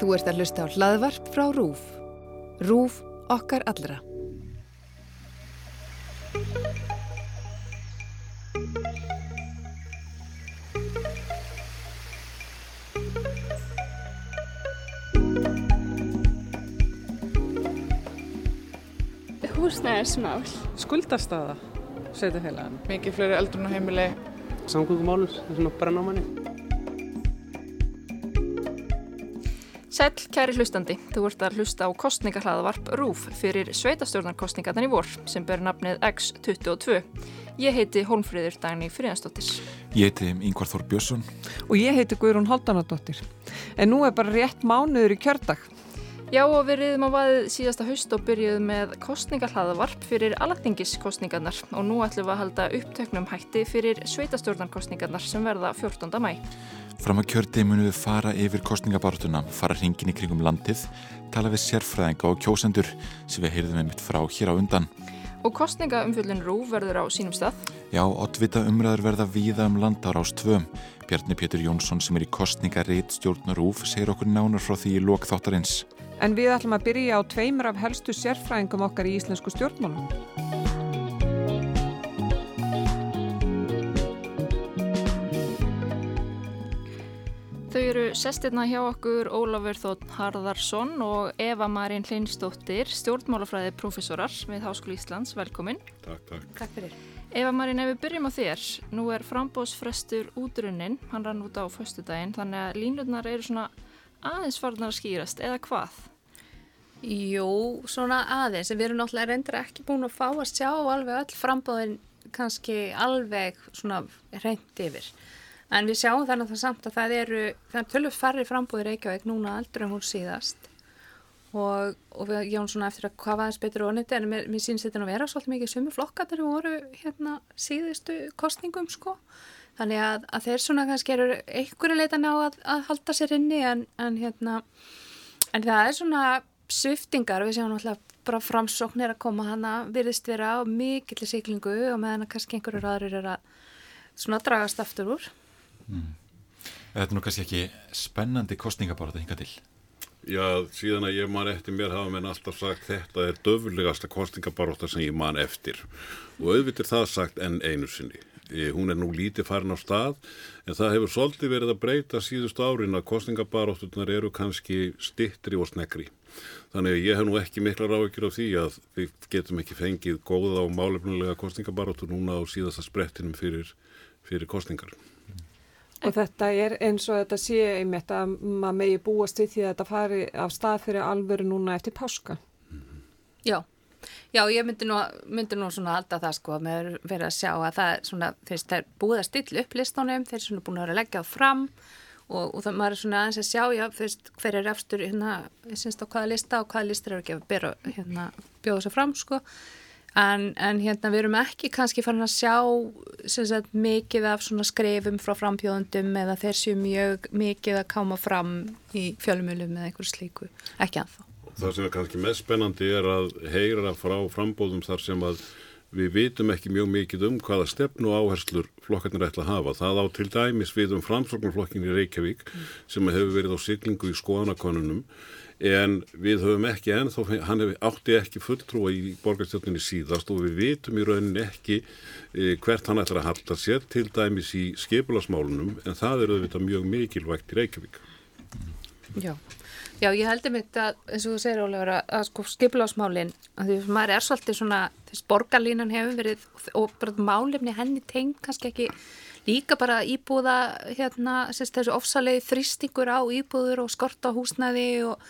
Þú ert að hlusta á hlaðvarp frá RÚF. RÚF okkar allra. Húsnæðismál. Skuldastaða, sveitafélagan. Mikið fleiri eldrun á heimili. Samgöngumálur, það er svona brenn á manni. Sæl, kæri hlustandi, þú ert að hlusta á kostningahlaðavarp RÚF fyrir sveitastjórnarkostningarnar í vor sem ber nafnið X22. Ég heiti Holmfríður Dagni Fríðansdóttir. Ég heiti Yngvar Þór Björnsson. Og ég heiti Guðrún Haldanadóttir. En nú er bara rétt mánuður í kjördag. Já og við riðum á vaðið síðasta haust og byrjuðum með kostningahlaðavarp fyrir alagtingiskostningarnar og nú ætlum við að halda upptöknum hætti fyrir sveitastjórnarkostningarnar sem verða 14. mæ. Fram að kjördi munum við fara yfir kostningabartuna, fara hringin í kringum landið, tala við sérfræðinga og kjósendur sem við heyrðum einmitt frá hér á undan. Og kostningaumfjöldin Rú verður á sínum stað? Já, ottvita umræður verða víða um landar ás tvöm. Bjarni Pétur Jónsson sem er í kostningarreit stjórnar Rúf segir okkur nánar frá því í lok þáttarins. En við ætlum að byrja á tveimur af helstu sérfræðingum okkar í íslensku stjórnmálum. Þau eru sestirna hjá okkur Ólafur Þótt Harðarsson og Eva Marín Hleinsdóttir, stjórnmálafræði profesorar við Háskóli Íslands. Velkomin. Takk, takk. Takk fyrir. Eva Marín, ef við byrjum á þér, nú er frambóðsfrestur útrunnin, hann rann út á föstudaginn, þannig að línurnar eru svona aðeins farnar að skýrast, eða hvað? Jú, svona aðeins, en við erum náttúrulega reyndir ekki búin að fá að sjá alveg öll frambóðin kannski alveg svona reynd yfir. En við sjáum þannig að það samt að það eru, það er tölvöld færri frambóðir Reykjavík núna aldrei hún síðast og, og við jáum svona eftir að hvað aðeins betur og nýtti en mér, mér sínst þetta að vera svolítið mikið sumu flokkatir voru hérna síðustu kostningum sko. Þannig að, að þeir svona kannski eru einhverju leitan á að, að halda sér inni en, en hérna, en það er svona sviftingar, við sjáum náttúrulega bara framsóknir að koma hana virðist vera á mikill siglingu og meðan að kannski einhverjur aðrir er að svona dragast aftur úr. Mm. Þetta er nú kannski ekki spennandi kostningabárat að hinga til? Já, síðan að ég man eftir mér hafa mér alltaf sagt þetta er döfulegasta kostningabárat sem ég man eftir og auðvitað það sagt enn einu sinni. Hún er nú lítið farin á stað en það hefur svolítið verið að breyta síðust árin að kostningabáratunar eru kannski stittri og snegri. Þannig að ég hef nú ekki mikla ráðekjur á því að við getum ekki fengið góða og málefnulega kostningabáratu núna á síðasta sprettinum fyrir, fyrir kostningar. Og þetta er eins og þetta sé einmitt að maður megi búast við því að þetta fari af stað fyrir alvöru núna eftir páska. Já, já ég myndi nú, myndi nú svona alltaf það sko með verið að sjá að það svona, þeir, búið að stilla upp listónum, þeir er svona búin að vera að leggja það fram og, og það maður er svona aðeins að sjá, já, fyrst, hver er efstur hérna, á hvaða lista og hvaða listur eru ekki að bera, hérna, bjóða sér fram sko. En, en hérna við erum ekki kannski farin að sjá sagt, mikið af skrefum frá frambjóðundum eða þeir séu mjög mikið að káma fram í fjölumölum eða einhverju slíku, ekki anþá. Það sem er kannski mest spennandi er að heyra frá frambóðum þar sem að við vitum ekki mjög mikið um hvaða stefnu áherslur flokkarnir ætla að hafa. Það á til dæmis við um framsóknarflokkin í Reykjavík sem hefur verið á siglingu í skoðanakonunum en við höfum ekki ennþá, hann hef, átti ekki fulltrúa í borgarstjórninni síðast og við vitum í rauninni ekki e, hvert hann ætlar að halda sér til dæmis í skipulasmálunum en það er auðvitað mjög mikilvægt í Reykjavík. Já, já ég heldur mitt að, eins og þú segir Ólegur, að, sko skipulasmálinn, að því að maður er svolítið svona, þess borgarlínan hefur verið og bara málefni henni teng kannski ekki líka bara íbúða hérna, þessu ofsalegi þrýstingur á íbúður og skort á húsnæði og,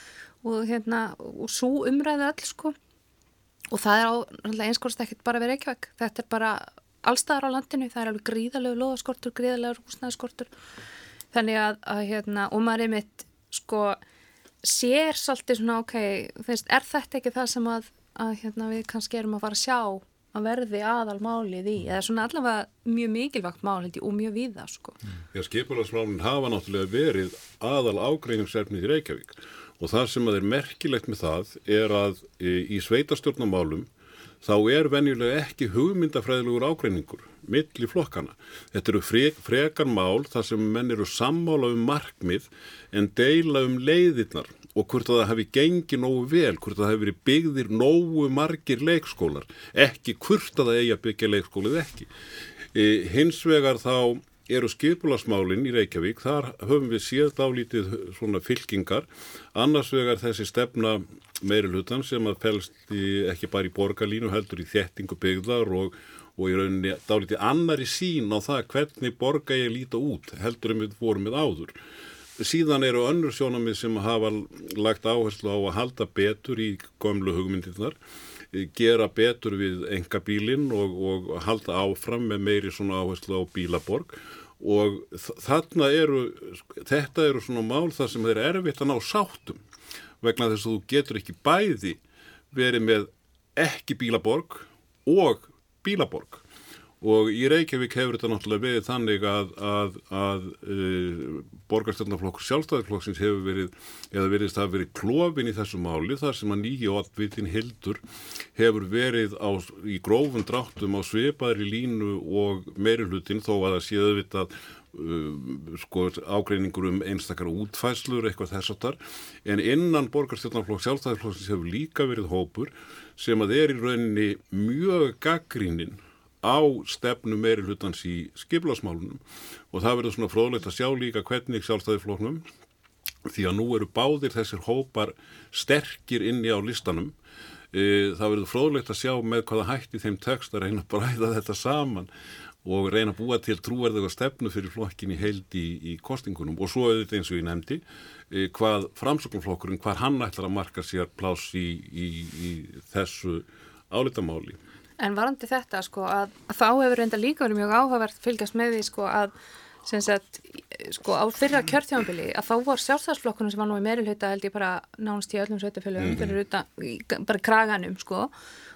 og hérna, og svo umræðu öll sko. Og það er á einskórst ekkert bara verið ekki vekk, þetta er bara allstaðar á landinu, það er alveg gríðalegu loðaskortur, gríðalegu húsnæðiskortur. Þannig að, að hérna, og maður er mitt sko sér svolítið svona ok, þeist, er þetta ekki það sem að, að hérna, við kannski erum að fara að sjá að verði aðal málið í? Eða svona allavega mjög mikilvægt málið og mjög víða sko. Já, skipularsmálinn hafa náttúrulega verið aðal ágreiningsefnið í Reykjavík. Og það sem að er merkilegt með það er að í sveitarstjórnamálum þá er venjulega ekki hugmyndafræðilegur ágreiningur milli flokkana. Þetta eru frek, frekar mál þar sem menn eru sammála um markmið en deila um leiðirnar og hvort að það hefði gengið nógu vel, hvort að það hefði verið byggðir nógu margir leikskólar, ekki hvort að það eigi að byggja leikskólið ekki. E, hins vegar þá eru skipulasmálinn í Reykjavík, þar höfum við séð dálítið svona fylkingar, annars vegar þessi stefna meiri hlutan sem að pelst í, ekki bara í borgarlínu heldur í þettingu byggðar og, og í rauninni dálítið annari sín á það hvernig borga ég líta út heldur um við vorum við áður. Síðan eru önnur sjónamið sem hafa lagt áherslu á að halda betur í gömlu hugmyndirnar gera betur við engabílinn og, og halda áfram með meiri svona áherslu á bílaborg og þarna eru, þetta eru svona mál þar sem þeir erfitt að ná sáttum vegna þess að þú getur ekki bæði verið með ekki bílaborg og bílaborg. Og í Reykjavík hefur þetta náttúrulega verið þannig að, að, að uh, borgarstjórnaflokkur sjálfstæðarflokksins hefur verið, eða verið það verið klófin í þessu máli þar sem að nýju oddvitin Hildur hefur verið á, í grófun dráttum á sveipaðri línu og meirulutin þó að það séu auðvitað uh, sko ágreiningur um einstakar útfæslur eitthvað þess að þar en innan borgarstjórnaflokk sjálfstæðarflokksins hefur líka verið hópur sem að er í rauninni mjög gaggríninn á stefnu meiri hlutans í skiplasmálunum og það verður svona fróðlegt að sjá líka hvernig sjálfstæðifloknum því að nú eru báðir þessir hópar sterkir inni á listanum e, það verður fróðlegt að sjá með hvaða hætti þeim text að reyna að bræða þetta saman og reyna að búa til trúverðuga stefnu fyrir flokkin í heildi í, í kostingunum og svo auðvitað eins og ég nefndi hvað framsökunflokkurinn, hvað hann ætlar að marka sér pláss í, í, í þessu álitamáli En varandi þetta sko að, að þá hefur reynda líka verið mjög áhugavert fylgjast með því sko að Sagt, sko á fyrra kjörtjámbili að þá var sjálfstæðsflokkunum sem var nú í meiri hluta held ég bara nánast í öllum sveitafélagum mm -hmm. bara kraganum sko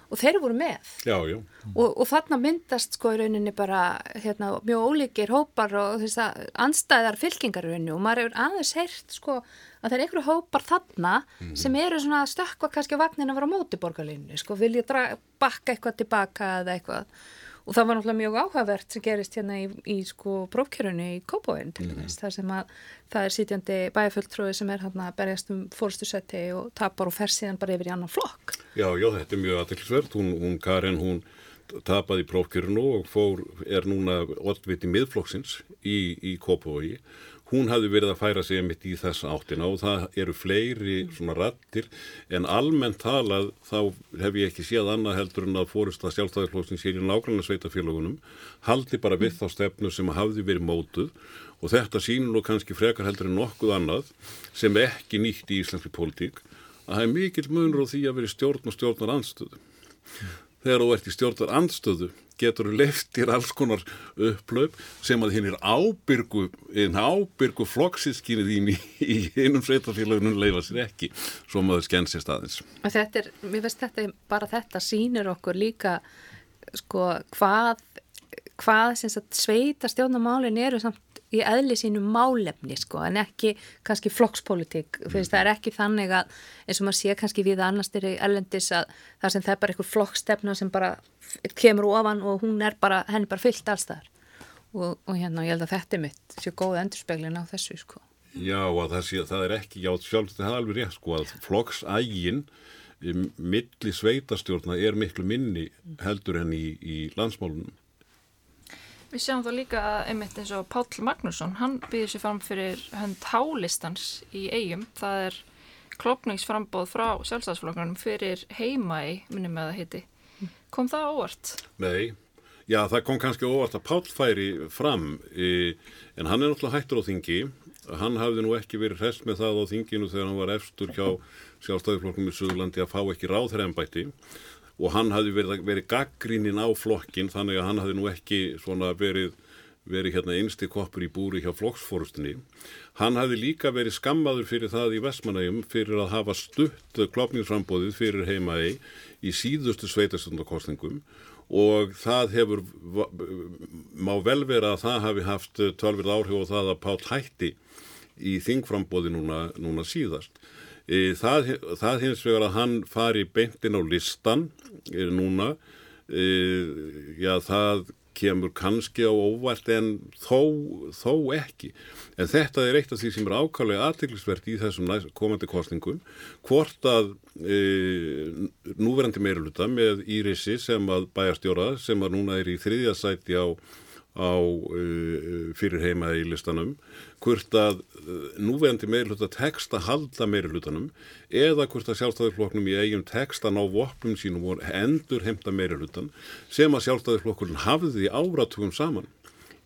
og þeir voru með já, já. Og, og þarna myndast sko í rauninni bara hérna, mjög ólíkir hópar og þess að anstæðar fylkingar í rauninni og maður hefur aðeins heyrt sko að það er einhverju hópar þarna mm. sem eru svona að stökka kannski vagnin að vera á móti borgarlinnu, sko, vilja bakka eitthvað tilbaka eða eitthvað og það var náttúrulega mjög áhugavert sem gerist hérna í, í sko prófkjörunni í Kópavóin til dæmis, mm. þar sem að það er sítjandi bæjarfulltrúi sem er hérna berjast um fórstusetti og tapar og fer síðan bara yfir í annan flokk. Já, já, þetta er mjög aðtilsvert, hún, hún Karin, hún tapaði prófkjörunu og fór, er núna oddviti miðflokksins í, í Kópavói hún hafði verið að færa sig mitt í þessa áttina og það eru fleiri svona rattir en almennt talað þá hef ég ekki séð annað heldur en að fórust að sjálfstæðarklóstin sér í nákvæmlega sveitafélagunum haldi bara við þá stefnu sem hafði verið mótuð. Og þetta sínur nú kannski frekar heldur en nokkuð annað sem ekki nýtt í íslenski pólitík að það er mikill munur á því að vera stjórn og stjórnar anstöðu. Þegar þú ert í stjórnar anstöðu getur leftir alls konar upplöp sem að hinn er ábyrgu einn ábyrgu flokksískinni þín í, í einum sveitafélagunum leifa sér ekki, svo maður skensist aðeins og þetta er, mér veist þetta bara þetta sínir okkur líka sko hvað hvað sveita stjórnumálin eru samt í eðli sínu málefni sko en ekki kannski flokkspolítik mm. það er ekki þannig að eins og maður sé kannski við annars styrir ellendis að það sem það er bara einhver flokkstefna sem bara kemur ofan og hún er bara henni bara fyllt allstaðar og, og hérna ég held að þetta er mitt séu góð endurspeglin á þessu sko. Já og það, sé, það er ekki, já sjálf það er alveg rétt sko að flokksægin milli sveitastjórna er miklu minni heldur enn í, í landsmálunum Við sjáum þá líka að einmitt eins og Páll Magnússon, hann býður sér fram fyrir hönd hálistans í eigum. Það er klopningsframbóð frá sjálfstæðsflokkanum fyrir heimæ, minnum með það heiti. Kom það óvart? Nei, já það kom kannski óvart að Páll færi fram, en hann er náttúrulega hættur á þingi. Hann hafði nú ekki verið hrest með það á þinginu þegar hann var efstur hjá sjálfstæðsflokkum í Suðurlandi að fá ekki ráðherrembætti og hann hafi verið, verið gaggríninn á flokkin þannig að hann hafi nú ekki verið, verið hérna einsti koppur í búri hjá flokksfórustinni. Hann hafi líka verið skammaður fyrir það í Vestmanægum fyrir að hafa stutt klopningsframbóðið fyrir heimaði í síðustu sveitastöndakostningum og það hefur, má vel vera að það hafi haft tölvirð áhrif og það að Pál hætti í þingframbóði núna, núna síðast. E, það, það hins vegar að hann fari beintin á listan e, núna, e, já það kemur kannski á óvart en þó, þó ekki. En þetta er eitt af því sem er ákvæmlega aðtiklisvert í þessum komandi kostningum, hvort að e, núverandi meiruluta með Írisi sem að bæjarstjóra sem að núna er í þriðja sæti á á uh, fyrir heima í listanum hvort að uh, núvegandi meirluta tekst að halda meirlutanum eða hvort að sjálfstæðarflokknum í eigin tekst að ná vopnum sínum og endur heimta meirlutan sem að sjálfstæðarflokkurinn hafði áratugum saman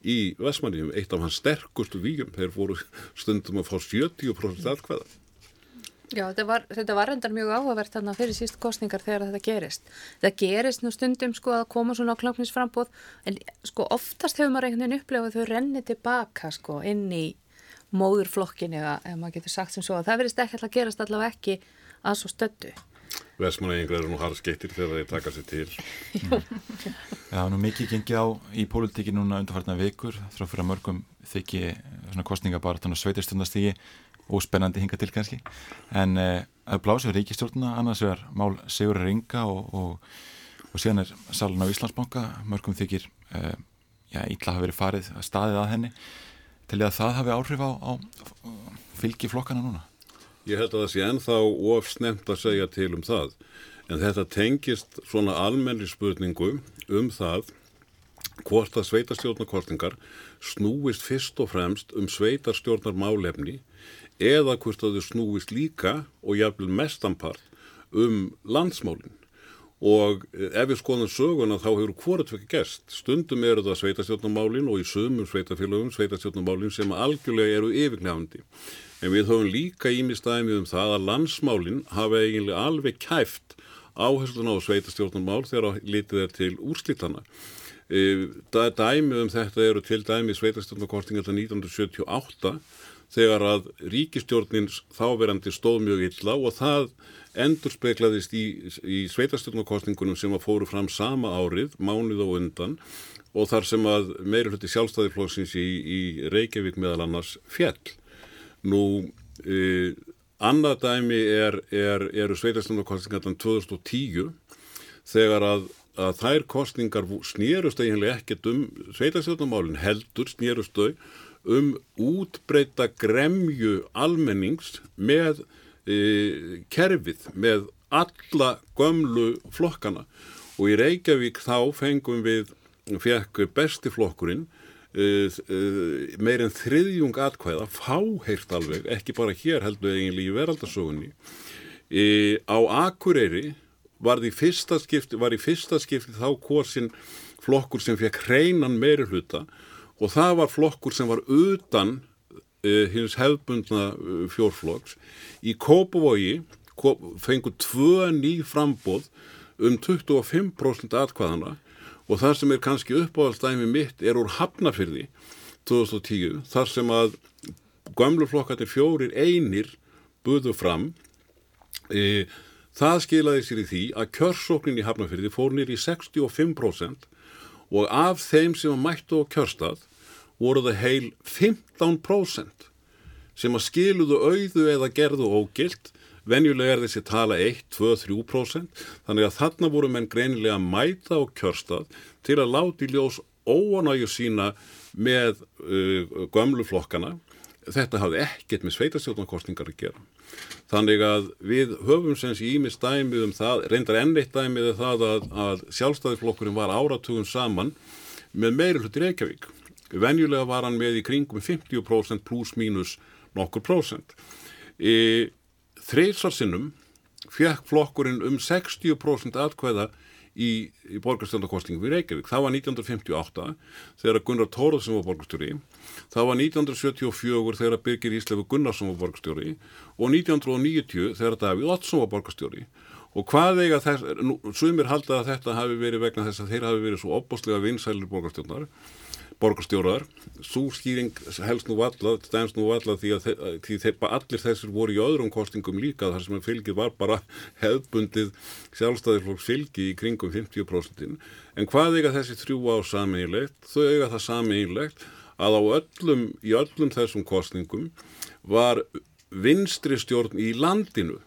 í Vesmaníum, eitt af hans sterkustu víum, þeir fóru stundum að fá 70% aðkvæða Já, þetta var, þetta var endar mjög áhugavert þarna fyrir síst kostningar þegar þetta gerist. Það gerist nú stundum sko að koma svona á kláknisframbóð en sko oftast hefur maður einhvern veginn upplegað þau renni tilbaka sko inn í móðurflokkin eða ef maður getur sagt sem svo að það verist ekki alltaf að gerast allavega ekki að svo stöldu. Vestmanægingar eru nú harskettir þegar þeir taka sér til. Já, nú mikið gengið á í pólitíki núna undarfartna vikur frá fyrir að mörgum þykji svona kostningabartan og sveitirstundastígi óspennandi hinga til kannski. En uh, að blása ríkistjórnuna annars er mál Sigur Ringa og, og, og síðan er salun á Íslandsbanka. Mörgum þykir uh, já, ítla hafi verið farið að staðið að henni. Til að það hafi áhrif á, á fylgi flokkana núna? Ég held að það sé ennþá ofsnemt að segja til um það. En þetta tengist svona almenni spurningu um það hvort að sveitarstjórnarkostningar snúist fyrst og fremst um sveitarstjórnar málefni eða hvort að þau snúist líka og jafnvel mestanpart um landsmálinn og eh, ef við skoðum söguna þá hefur hvort ekki gæst. Stundum eru það sveitastjórnumálinn og í sömum sveitafélagum sveitastjórnumálinn sem algjörlega eru yfirgnefandi. En við höfum líka ímistæmið um það að landsmálinn hafa eiginlega alveg kæft áherslun á sveitastjórnumál þegar litið er til úrslítana. Eh, dæmið um þetta eru til dæmi sveitastjórnukortinga 1978 þegar að ríkistjórnins þáverandi stóð mjög illa og það endur speiklaðist í, í sveitarstjórnarkostningunum sem að fóru fram sama árið, mánuð og undan og þar sem að meiri hluti sjálfstæðiflóksins í, í Reykjavík meðal annars fjell. Nú, e, annað dæmi er, er, eru sveitarstjórnarkostningarna 2010 þegar að, að þær kostningar snýrust eiginlega ekkert um sveitarstjórnarmálinn heldur snýrust þau um útbreyta gremju almennings með e, kerfið, með alla gömlu flokkana og í Reykjavík þá fengum við, fekk bestiflokkurinn e, e, meirinn þriðjung atkvæða, fáheirt alveg, ekki bara hér heldur eiginlega í veraldarsögunni. E, á Akureyri var í fyrsta skipti, var í fyrsta skipti þá korsin flokkur sem fekk hreinan meiri hluta og það var flokkur sem var utan uh, hins hefbundna uh, fjórflokks. Í Kópavogi fengur tvö ný frambóð um 25% atkvæðana og það sem er kannski uppáhaldstæmi mitt er úr Hafnafyrði 2010 þar sem að gamluflokkati fjórir einir buðu fram e, það skilaði sér í því að kjörsóknin í Hafnafyrði fór nýri 65% og af þeim sem mættu á kjörstað voru það heil 15% sem að skiluðu auðu eða gerðu ógilt. Venjulega er þessi tala 1, 2, 3% þannig að þarna voru menn greinilega að mæta á kjörstað til að láti ljós óanægju sína með uh, gömluflokkana þetta hafði ekkert með sveitastjórnarkostningar að gera. Þannig að við höfum sem sé ímis dæmið um það reyndar ennitt dæmið er það að, að sjálfstæðiflokkurinn var áratugum saman með meiri hluti Reykjavík venjulega var hann með í kringum 50% pluss mínus nokkur prósent. E, Þreysarsinnum fekk flokkurinn um 60% atkvæða í, í borgarstjórnarkostingum í Reykjavík. Það var 1958 þegar Gunnar Tóraðsson var borgarstjóri, það var 1974 þegar Birgir Íslefu Gunnarsson var borgarstjóri og 1990 þegar Davíð Ottsson var borgarstjóri. Og hvað eiga þess, sumir halda að þetta hafi verið vegna þess að þeir hafi verið svo opbóstlega vinsælir borgarstjórnar borgarstjóraðar. Svo skýring helst nú valla, stænst nú valla því að því þeir, allir þessir voru í öðrum kostingum líka þar sem fylgið var bara hefbundið sjálfstæðirflokks fylgi í kringum 50%. En hvað eiga þessi þrjú á sameigilegt? Þau eiga það sameigilegt að á öllum, í öllum þessum kostingum var vinstri stjórn í landinu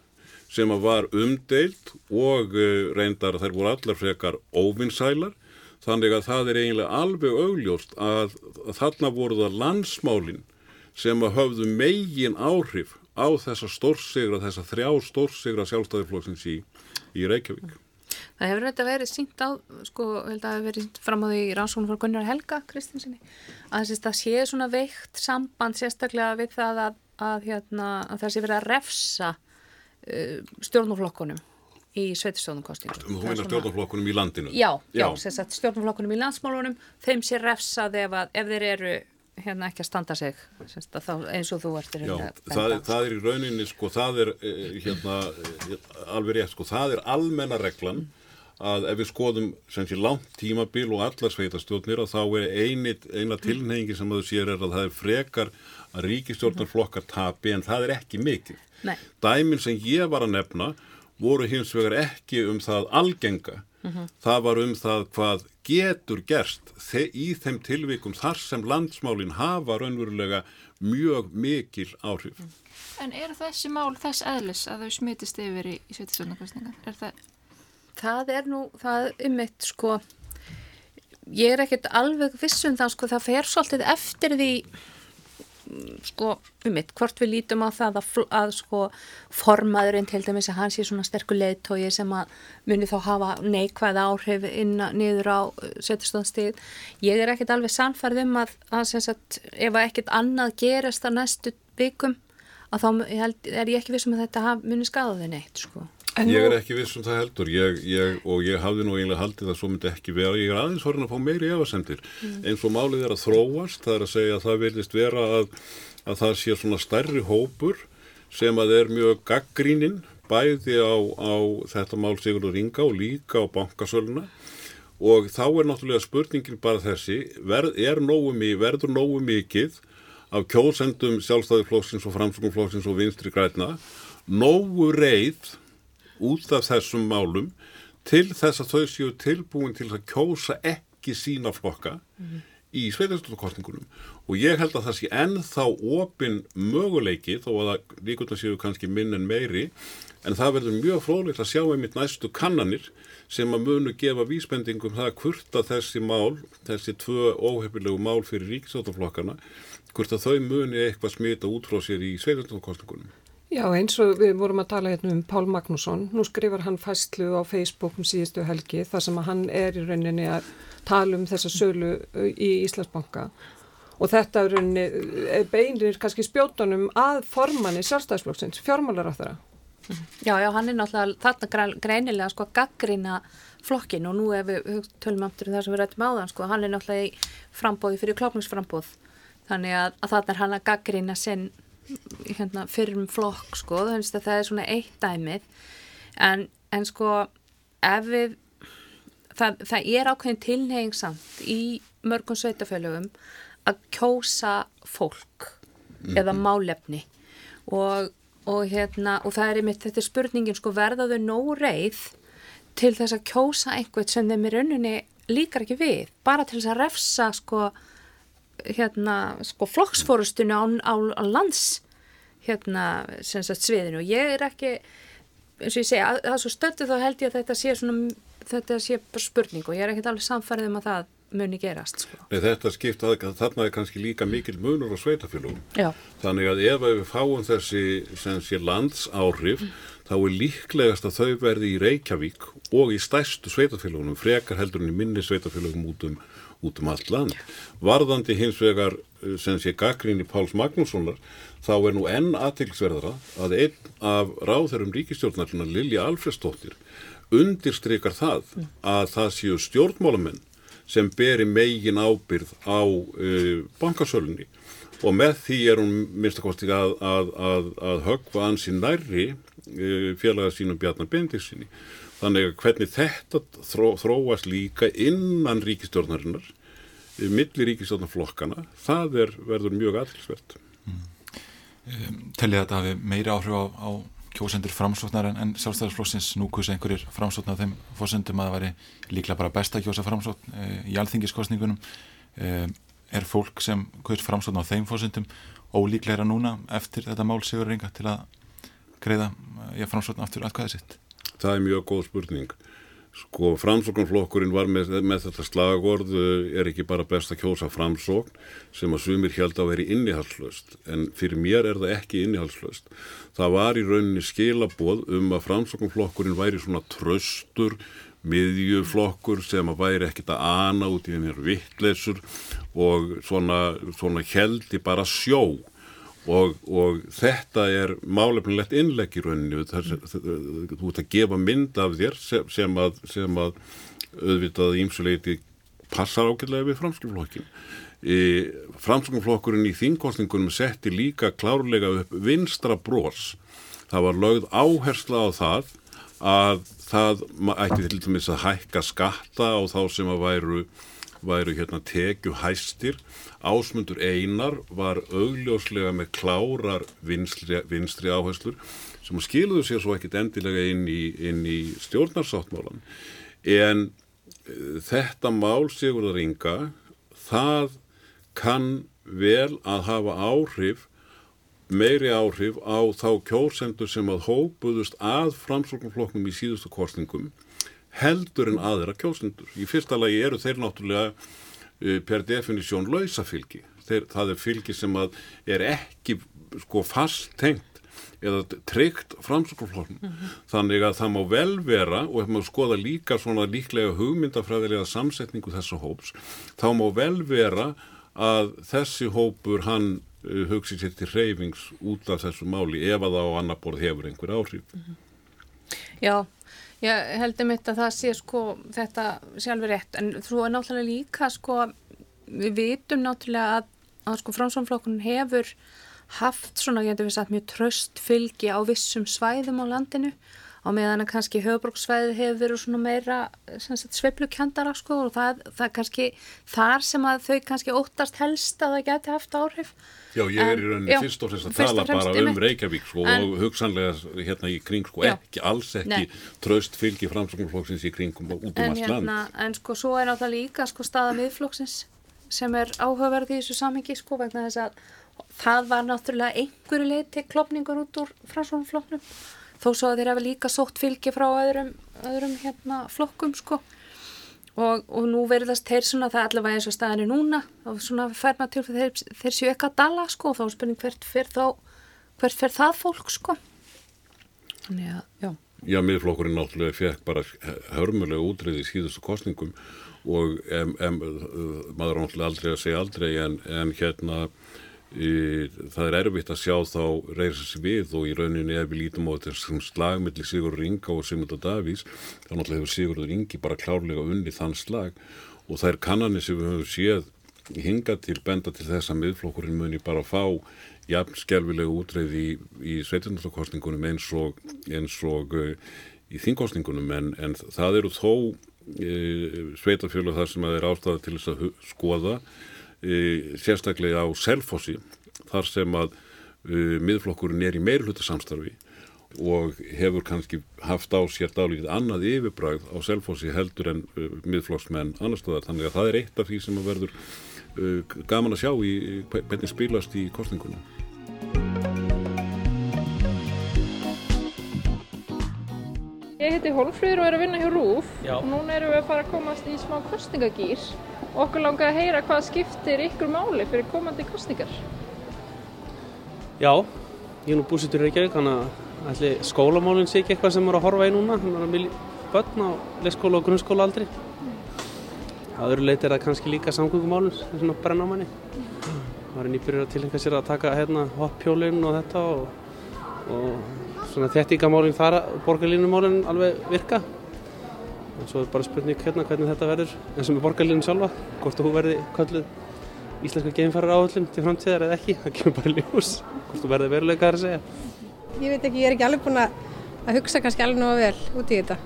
sem var umdeilt og eh, reyndar þær voru allar frekar óvinnsælar Þannig að það er eiginlega alveg augljóst að, þarna voru það landsmálinn sem að höfðu megin áhrif á þessa stórsigra, þessa þrjá stórsigra sjálfstæðiflokksins í, í Reykjavík. Það hefur þetta verið sínt á, sko, held að það hefur verið fram á því rannsóknum fyrir Gunnar Helga Kristinsinni, að það sé svona veikt samband sérstaklega við það að, að, hérna, að það sé verið að refsa uh, stjórnuflokkunum í sveitistjónumkostingum. Þú meina stjórnuflokkunum í landinu? Já, já, já stjórnuflokkunum í landsmálunum, þeim sé refsað ef, ef þeir eru hérna ekki að standa sig þá, eins og þú ert Já, það, það er í rauninni sko, það er eh, hérna, eh, alveg rétt sko, það er almenna reglan að ef við skoðum sem sé langt tímabil og allar sveitastjórnir að þá er einit, eina tilneyingi sem að þú sér er að það er frekar að ríkistjórnarflokkar tapi en það er ekki mikil. Nei. Dæmin sem ég var að nefna voru hins vegar ekki um það algenga Mm -hmm. Það var um það hvað getur gerst í þeim tilvikum þar sem landsmálinn hafa raunverulega mjög mikil áhrif. En er þessi mál þess eðlis að þau smitist yfir í, í svetisjónakostninga? Það... það er nú, það er um eitt sko, ég er ekkert alveg vissum það sko, það fer svolítið eftir því sko um mitt, hvort við lítum á það að, að sko formaðurinn til dæmis að hans er svona sterkur leittói sem að muni þá hafa neikvæð áhrif inn niður á uh, setjastóðanstíð. Ég er ekkert alveg sannfærð um að, að sagt, ef að ekkert annað gerast á næstu vikum að þá held, er ég ekki vissum að þetta muni skada þau neitt sko. En ég er ekki viss um það heldur. Ég, ég, og ég hafði nú eiginlega haldið að svo myndi ekki vera. Ég er aðeins horfinn að fá meiri efasendir mm. eins og málið er að þróast það er að segja að það vilist vera að, að það sé svona stærri hópur sem að er mjög gaggríninn bæði á, á þetta mál Sigurður Inga og líka á bankasöluna. Og þá er náttúrulega spurningin bara þessi verð, nógu, verður nógu mikið af kjósendum sjálfstæðiflóksins og framsökumflóksins og vinstri græna nógu reið út af þessum málum til þess að þau séu tilbúin til að kjósa ekki sína flokka mm -hmm. í sveitarstofnkostningunum og ég held að það sé ennþá opin möguleiki þó að líkvölda séu kannski minn en meiri en það verður mjög fróðilegt að sjá einmitt næstu kannanir sem að munu gefa vísbendingum það hvort að þessi mál, þessi tvö óhefilegu mál fyrir ríkisátaflokkana hvort að þau muni eitthvað smita út frá sér í sveitarstofnkostningunum. Já, eins og við vorum að tala hérna um Pál Magnússon, nú skrifar hann fæslu á Facebook um síðustu helgi þar sem að hann er í rauninni að tala um þessa sölu í Íslandsbanka og þetta er rauninni beinir kannski spjótanum að formanni sjálfstæðisflokksins, fjármálar á þeirra. Já, já, hann er náttúrulega þarna greinilega sko gaggrina flokkin og nú ef við tölum aftur um það sem við rættum áðan sko, hann er náttúrulega í frambóði fyrir klokningsframbóð þannig að, að þarna er hann að gaggrina sinn hérna, fyrrum flokk sko, þannig að það er svona eitt dæmið. En, en sko ef við það, það er ákveðin tilneyingsamt í mörgum sveitafélögum að kjósa fólk mm -hmm. eða málefni. Og, og hérna og það er einmitt, þetta er spurningin sko verðaðu nóg reið til þess að kjósa einhvert sem þeim í rauninni líkar ekki við, bara til þess að refsa sko hérna sko flokksfórustinu á, á, á lands hérna sagt, sviðinu og ég er ekki eins og ég segja að það er svo stöldu þá held ég að þetta sé svona þetta sé spurning og ég er ekkert alveg samfærið um að það muni gerast sko. Nei, þetta skipt að þarna er kannski líka mikil munur á sveitafélagum þannig að ef við fáum þessi sé, landsáhrif mm. þá er líklegast að þau verði í Reykjavík og í stæstu sveitafélagunum frekar heldur en í minni sveitafélagum út um út um allt land. Varðandi hins vegar eh, sem sé gaggrinni Páls Magnússonar þá er nú enn aðtilsverðara að einn af ráðherrum ríkistjórnarluna Lilja Alfredsdóttir undirstrykar það að það séu stjórnmálamenn sem beri megin ábyrð á uh, bankasölunni. Og með því er hún minnstakosti að, að, að, að högva ansi nærri uh, félaga sínum Bjarnar Bendiksinni Þannig að hvernig þetta þró, þróast líka innan ríkistjórnarinnar, millir ríkistjórnarflokkana, það er, verður mjög aðtilsvert. Mm. Um, Tellið þetta hafi meiri áhrif á, á kjósendur framsóknar en, en sjálfstæðarsflokksins nú kursi einhverjir framsóknar þeim fórsendum að það væri líklega bara besta kjósa framsókn e, í alþingiskostningunum. E, er fólk sem kursi framsóknar á þeim fórsendum ólíklegra núna eftir þetta mál sigur ringa til að greiða e, framsóknar aftur aðkvæðið sitt? Það er mjög góð spurning. Sko, framsóknarflokkurinn var með, með þetta slagord er ekki bara best að kjósa framsókn sem að sumir held að veri innihalslöst en fyrir mér er það ekki innihalslöst. Það var í rauninni skilaboð um að framsóknarflokkurinn væri svona tröstur, miðjuflokkur sem að væri ekkit að ana út í hennir vittleysur og svona, svona heldi bara sjó Og, og þetta er málefnilegt innlegg í rauninu þú ert að gefa mynd af þér sem, sem að, sem að auðvitað ímsuleiti passar ágjörlega við framskjumflokkin framskjumflokkurinn í þingkostningunum setti líka klárlega upp vinstra brós það var lögð áhersla á það að það ætti til dæmis að hækka skatta á þá sem að væru væru hérna tekju hæstir Ásmundur Einar var augljóslega með klárar vinstri, vinstri áherslur sem skiluðu sér svo ekkit endilega inn í, inn í stjórnarsáttmálan en uh, þetta mál Sigurðar Inga það kann vel að hafa áhrif meiri áhrif á þá kjórsendur sem að hópuðust að framsóknarflokknum í síðustu kostningum heldur en aðra kjósendur. Í fyrsta lagi eru þeir náttúrulega uh, per definísjón lausafylgi. Þeir, það er fylgi sem er ekki sko fast tengt eða tryggt framsökkurfloknum. Mm -hmm. Þannig að það má vel vera og ef maður skoða líka svona líklega hugmyndafræðilega samsetningu þessa hóps, þá má vel vera að þessi hópur hann uh, hugsi sér til reyfings út af þessu máli ef að það á annar borð hefur einhver áhrif. Mm -hmm. Já, Ég heldum mitt að það sé sko þetta sjálfur rétt. En þú er náttúrulega líka sko við vitum náttúrulega að, að sko framsvonflokkunum hefur haft svona, ég hefði við sagt, mjög tröst fylgi á vissum svæðum á landinu á meðan að kannski höfbruksvæði hefur verið svona meira sveplukjandara sko og það, það kannski þar sem að þau kannski óttast helst að það geti haft áhrif Já, ég er í rauninni fyrst og fremst að tala bara um mitt. Reykjavík sko, en, og hugsanlega hérna í kring sko, já, ekki, alls ekki tröst fylgi framsóknarflokksins í kringum og út um allt land. Hérna, en sko svo er náttúrulega líka sko staða miðflokksins sem er áhugaverði í þessu samhengi sko vegna þess að það var náttúrulega einhverju leiti klopningur út úr framsóknarflokknum þó svo að þeir hafa líka sótt fylgi frá öðrum, öðrum hérna, flokkum sko. Og, og nú verðast þeir svona það allavega eins og staðinu núna og svona fær maður til þeir, þeir séu ekki að dala sko og þá er spurning hvert fer þá hvert fer það fólk sko. Þannig að, já. Já, miðflokkurinn náttúrulega fekk bara hörmulega útreyði í síðustu kostningum og em, em, maður náttúrulega aldrei að segja aldrei en, en hérna það er erfitt að sjá þá reysa sér við og í rauninni ef við lítum á þessum slagmiðli Sigurður Inga og Sigmundur Davís þá náttúrulega hefur Sigurður Ingi bara klárlega unni þann slag og það er kannanir sem við höfum séð hinga til benda til þess að miðflokkurinn muni bara fá jafn skelvilegu útreið í, í sveitundarkostningunum eins og, eins og uh, í þingkostningunum en, en það eru þó uh, sveitafjölu þar sem að er ástæða til þess að skoða sérstaklega á Selfossi þar sem að e, miðflokkurinn er í meirhluta samstarfi og hefur kannski haft á sér dálítið annað yfirbræð á Selfossi heldur en e, miðflokksmenn annar stöðar þannig að það er eitt af því sem verður e, gaman að sjá í hvernig spilast í kostningunum. Ég heiti Hólfrýður og er að vinna hjá RÚF Já. núna erum við að fara að komast í smá kostningagýr og okkur langar að heyra hvað skiptir ykkur máli fyrir komandi kostningar. Já, ég er nú búsittur í Reykjavík, þannig að skólamálinn sé ekki eitthvað sem er að horfa í núna, þannig að það er börn á leikskóla og grunnskóla aldrei. Það öðru leit er það kannski líka samgöngumálinn, það er svona brenn á manni. Það var nýbyrjur að tilhenga sér að taka hérna hoppjólinn og þetta og, og þettingamálinn þar, borgarlínumálinn alveg virka. En svo er bara spurning hérna hvernig þetta verður eins og með borgarlinu sjálfa hvort þú verði kölluð íslenska geimfærar áhullum til framtíðar eða ekki. Það kemur bara ljós hvort þú verði veruleika að segja. Ég veit ekki, ég er ekki alveg búin að hugsa kannski alveg náðu vel út í þetta.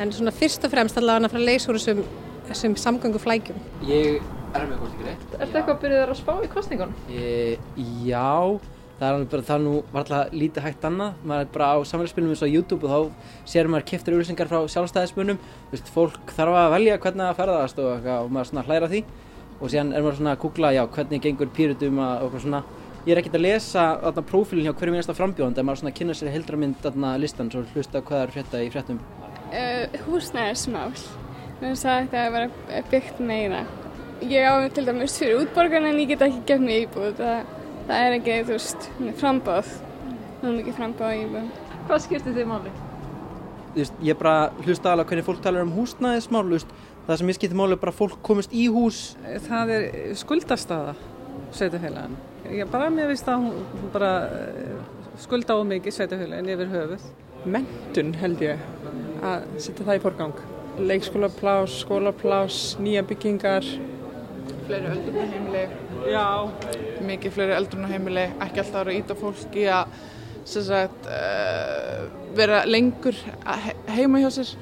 En svona fyrst og fremst allavega að fara að leysa úr þessum, þessum samgöngu flækjum Ég er með kostningur Er þetta eitthvað að byrja þér að spá í kostningun? E, já það er bara það nú var alltaf lítið hægt annað. Maður er bara á samfélagsspilnum eins og YouTube og þá sér maður kiptur úrlýsingar frá sjálfstæðismunum Vist, fólk þarf að velja hvernig það ferðast og, og maður svona hlæra því. Og síðan er maður svona að googla já, hvernig gengur pýrutum og svona. Ég er ekkert að lesa þarna prófílinn hjá hverju minnasta frambjóðand en maður svona kynna sér heldramynd þarna listan svo hlusta hvað er frétta í fréttum. Uh, húsnæðismál. Þannig að það Það, er ekki, þú veist, frambáð. Það er mikið frambáð íbúð. Hvað skiptir þið máli? Þú veist, ég bara hlusta alveg hvernig fólk talar um húsnæðismál, þú veist, það sem ég skiptir máli er bara fólk komist í hús. Það er skuldastaða, sveitafélagin. Ég bara, mér finnst að hún bara eh, skulda á mikið sveitafélagin yfir höfuð. Mentun held ég að setja það í forgang. Leikskólaplás, skólaplás, nýja byggingar. Fleiri öldrunarheimili. Já. Mikið fleiri öldrunarheimili, ekki alltaf að vera ít á fólki að sagt, uh, vera lengur heima hjá sér.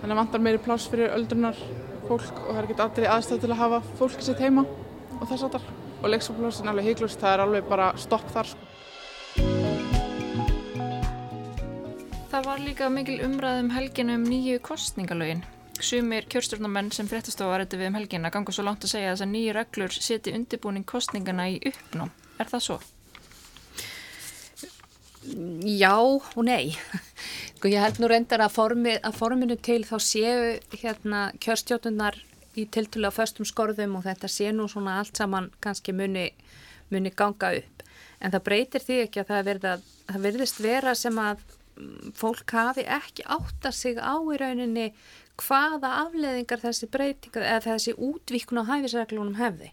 Þannig að vantar meiri plás fyrir öldrunar fólk og það er ekki allir aðstæð til að hafa fólki sitt heima og þess að þar. Og leikskólaplásin er alveg heiklust, það er alveg bara stopp þar sko. Það var líka mikil umræðum helginu um nýju kostningalögin. Sumir kjörstjórnamenn sem fréttastofa rætti við um helgina ganga svo langt að segja að þessar nýju reglur seti undirbúning kostningana í uppnám. Er það svo? Já og nei. Sko ég held nú reyndar að, formi, að forminu til þá séu hérna kjörstjórnunar í tiltulega föstum skorðum og þetta sé nú svona allt saman kannski muni, muni ganga upp. En það breytir því ekki að það, verða, það verðist vera sem að fólk hafi ekki átta sig á í rauninni hvaða afleðingar þessi breytingar eða þessi útvíkun á hæfisreglunum hefði.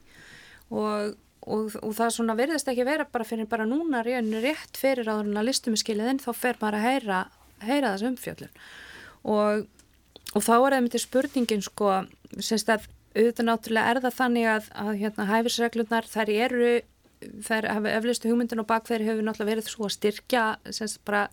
Og, og, og það svona verðist ekki vera bara fyrir bara núna rauninni rétt fyrir áður en að listum er skilið inn þá fer maður að heyra, heyra þessu umfjöllun. Og, og þá er það myndið spurningin sko semst að auðvitað náttúrulega er það þannig að, að hérna, hæfisreglunar þær eru þær hafa eflustu hugmyndin og bakverði hefur náttúrulega verið svo að styrkja semst bara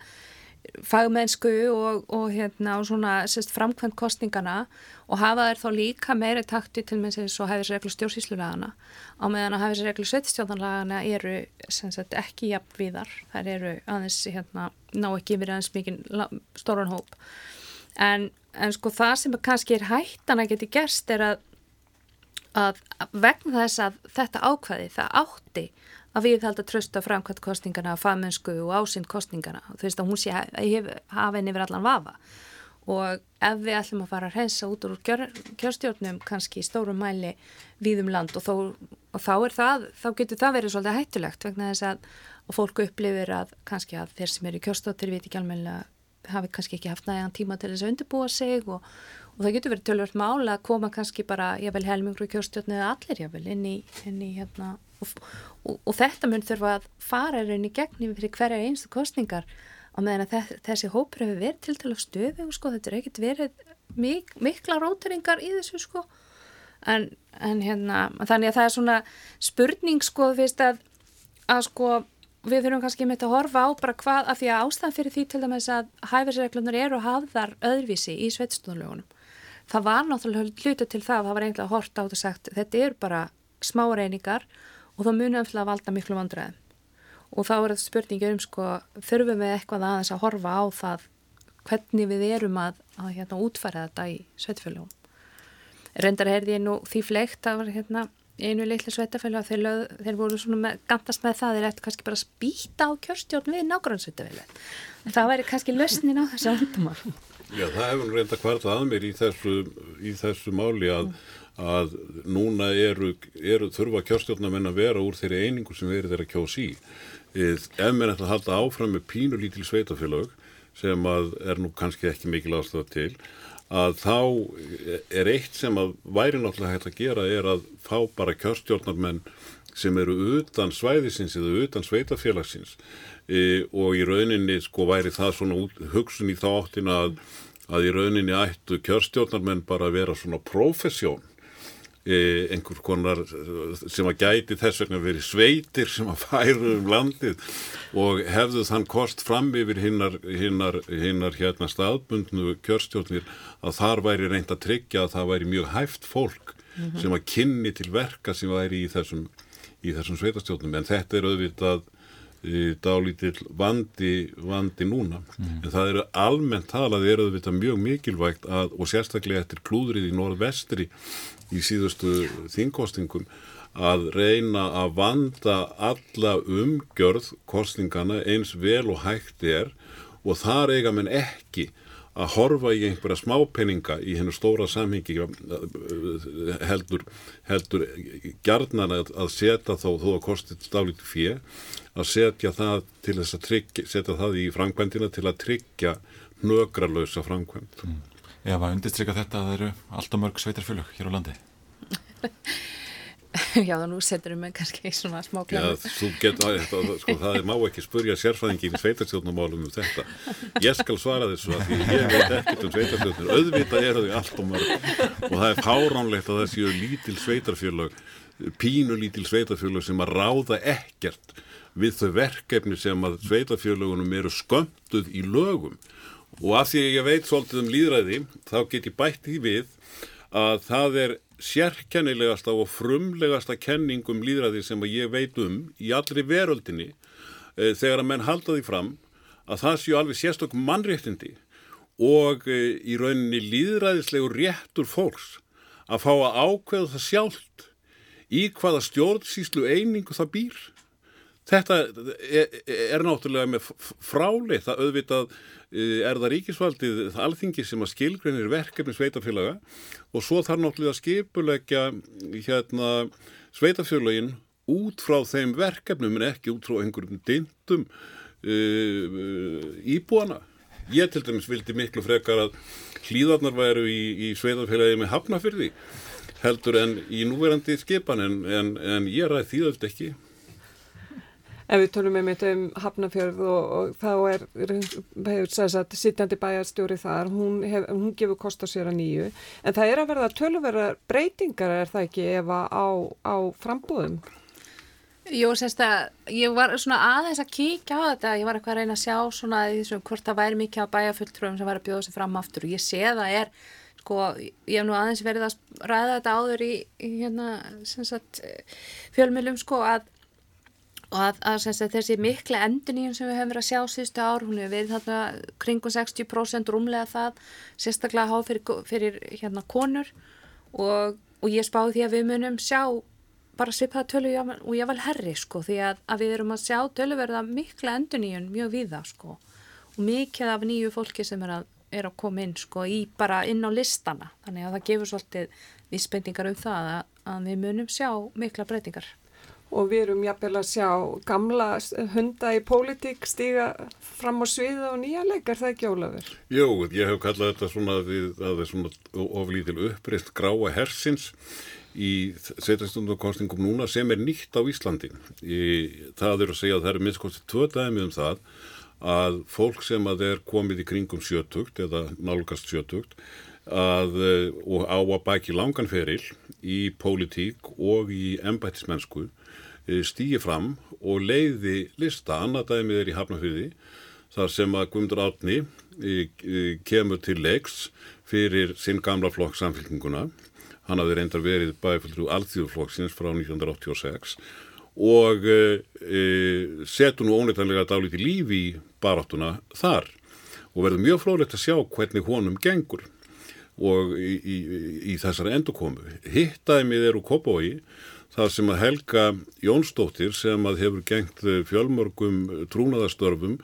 fagmennsku og, og hérna og svona sérst framkvæmt kostningana og hafa þær þá líka meiri takti til með þess að hefðis reglu stjórnsýslulagana á meðan að hefðis reglu sveitstjórnarlagana eru sagt, ekki jafn viðar þær eru aðeins hérna ná ekki yfir aðeins mikið stóran hóp. En, en sko það sem kannski er hættan að geti gerst er að, að vegna þess að þetta ákvæði það átti að við held að trösta framkvæmt kostningana, fagmennsku og ásind kostningana. Þú veist að hún sé að hafa henni yfir allan vafa og ef við ætlum að fara að reynsa út úr kjör, kjörstjórnum kannski í stórum mæli víðum land og, þó, og þá er það, þá getur það verið svolítið hættulegt vegna þess að fólku upplifir að kannski að þeir sem eru í kjörstjórnir viti ekki alveg hafi kannski ekki haft nægan tíma til þess að undirbúa sig og, og það getur verið tölvört mála að koma kannski bara, ég vel helmingur í kjörstjórnir eða allir ég vel inn í, inn í hérna og, og, og þetta mun þurfa að fara raun í gegnum fyrir hverja einstu kostningar á meðan að þessi hópur hefur verið til til að stöðu og sko. Þetta er ekkert verið mik mikla róteringar í þessu sko. En, en hérna þannig að það er svona spurning sko fyrst að, að sko við þurfum kannski með þetta að horfa á bara hvað af því að ástæðan fyrir því til dæmis að hæfisreglunar eru hafðar öðruvísi í sveitstofnlögunum það var náttúrulega hlutu til það það var eiginlega hort á þetta sagt þetta eru bara smá reyningar og þá munum við að valda miklu vandræðum. Og þá er þetta spurningi um sko þurfum við eitthvað aðeins að horfa á það hvernig við erum að, að hérna, útfæra þetta í sveitfélagum reyndar heyrði ég nú því fleikt að var hérna einu litlu sveitafélag þeir, lög, þeir voru svona með, gandast með það þeir ættu kannski bara að spýta á kjörstjórn við nágrannsveitafélag en það væri kannski lösnin á þessu andumar Já það hefur reynda hvarta að mér í þessu, í þessu máli að að núna eru, eru þurfa kjörstjórnamenn að vera úr þeirri einingu sem verið þeirra kjós í. Ef menn ætla að halda áfram með pínu lítil sveitafélag sem að er nú kannski ekki mikil aðstöða til að þá er eitt sem að væri náttúrulega hægt að gera er að fá bara kjörstjórnarmenn sem eru utan svæðisins eða utan sveitafélagsins e, og í rauninni sko væri það svona út, hugsun í þá áttin að, að í rauninni ættu kjörstjórnarmenn bara að vera svona profesjón E, einhver konar sem að gæti þess vegna verið sveitir sem að færu um landið og hefðu þann kost fram yfir hinnar, hinnar, hinnar hérna staðbundnu kjörstjórnir að þar væri reynd að tryggja að það væri mjög hæft fólk mm -hmm. sem að kynni til verka sem væri í þessum, í þessum sveitastjórnum en þetta er auðvitað dálítill vandi, vandi núna mm. en það eru almennt talað er auðvitað mjög mikilvægt að, og sérstaklega eftir klúðrið í norðvestri í síðustu þingkostingum að reyna að vanda alla umgjörð kostingana eins vel og hægt er og þar eiga menn ekki að horfa í einhverja smápenninga í hennu stóra samhengi heldur, heldur gerðnan að, að setja þá þó að kostið stálítið fjö að setja það til þess að tryggja, setja það í framkvæmdina til að tryggja nögralösa framkvæmd. Mm. Já, maður undirstryka þetta að það eru alltaf mörg sveitarfjölug hér á landi. Já, þá nú setur við mig kannski í svona smá klæmi. Já, þú getur, sko, það er má ekki spurja sérfæðingin sveitarstjórnumálum um þetta. Ég skal svara þessu að því ég veit ekkert um sveitarstjórnum. Öðvita er það alltaf mörg og það er fáránlegt að það séu lítil sveitarfjölug, pínu lítil sveitarfjölug sem að ráða ekkert við þau verkefni sem að sveitafjölugunum eru skömmtuð í lögum og af því að ég veit svolítið um líðræði þá get ég bætt í við að það er sérkennilegasta og frumlegasta kenningum líðræði sem ég veit um í allri veröldinni e, þegar að menn halda því fram að það séu alveg sérstökum mannréttindi og e, í rauninni líðræðislegu réttur fólks að fá að ákveða það sjálft í hvaða stjórnsýslu einingu það býr Þetta er, er náttúrulega með frálið, það auðvitað eh, er það ríkisvaldið, það alþingi sem að skilgreinir verkefni sveitafélaga og svo þarf náttúrulega að skipulegja hérna, sveitafélagin út frá þeim verkefnum en ekki út frá einhverjum dindum uh, íbúana. Ég til dæmis vildi miklu frekar að hlýðarnar væru í, í sveitafélagi með hafnafyrði heldur en í núverandi skipan en, en, en ég ræði því auðvitað ekki. En við tölum einmitt um Hafnafjörð og, og þá er, hefur að sittandi bæjarstjóri þar, hún, hef, hún gefur kost á sér að nýju, en það er að verða tölverða breytingar er það ekki efa á, á frambúðum? Jú, sérst að ég var svona aðeins að kíkja á þetta, ég var eitthvað að reyna að sjá svona því sem hvort það væri mikið á bæjarfulltrúum sem var að bjóða sig fram aftur. Og ég sé það er, sko, ég hef nú aðeins verið að ræða þetta áður í, í hérna, sagt, fjölmjölum, sko, að og að, að, að þessi mikla enduníum sem við höfum verið að sjá síðustu ár, hún hefur verið þarna kringum 60% rúmlega það sérstaklega háð fyrir, fyrir hérna konur. Og, og ég spáði því að við munum sjá bara svipaða tölu og ég vel herri sko því að, að við erum að sjá töluverða mikla enduníun mjög viða sko. Og mikið af nýju fólki sem er að, er að koma inn sko í bara inn á listana. Þannig að það gefur svolítið vísbendingar um það að við munum sjá mikla breytingar og við erum jafnvel að sjá gamla hunda í pólitík stíga fram á sviða og nýja leikar, það ekki Ólafur? Jú, ég hef kallað þetta svona að það er svona oflítil uppreist gráa hersins í setjastundarkostningum núna sem er nýtt á Íslandi. Í, það er að segja að það er minnskostið tvö dæmi um það að fólk sem að er komið í kringum sjötugt eða nálgast sjötugt að, og á að baki langanferil í pólitík og í embættismennsku Eh, stýi fram og leiði lista, annað dæmið er í Hafnafjörði þar sem að Guðmundur Átni eh, eh, kemur til leiks fyrir sinn gamla flokk samfélkinguna hann hafði reyndar verið bæfaldrú alþjóðflokksins frá 1986 og e, setur nú óneitanlega dálítið lífi í baráttuna þar og verður mjög frólægt að sjá hvernig honum gengur og í, í, í þessari endukomu. Hittæmið eru Kópói þar sem að Helga Jónsdóttir sem að hefur gengt eh, fjölmörgum trúnaðastörfum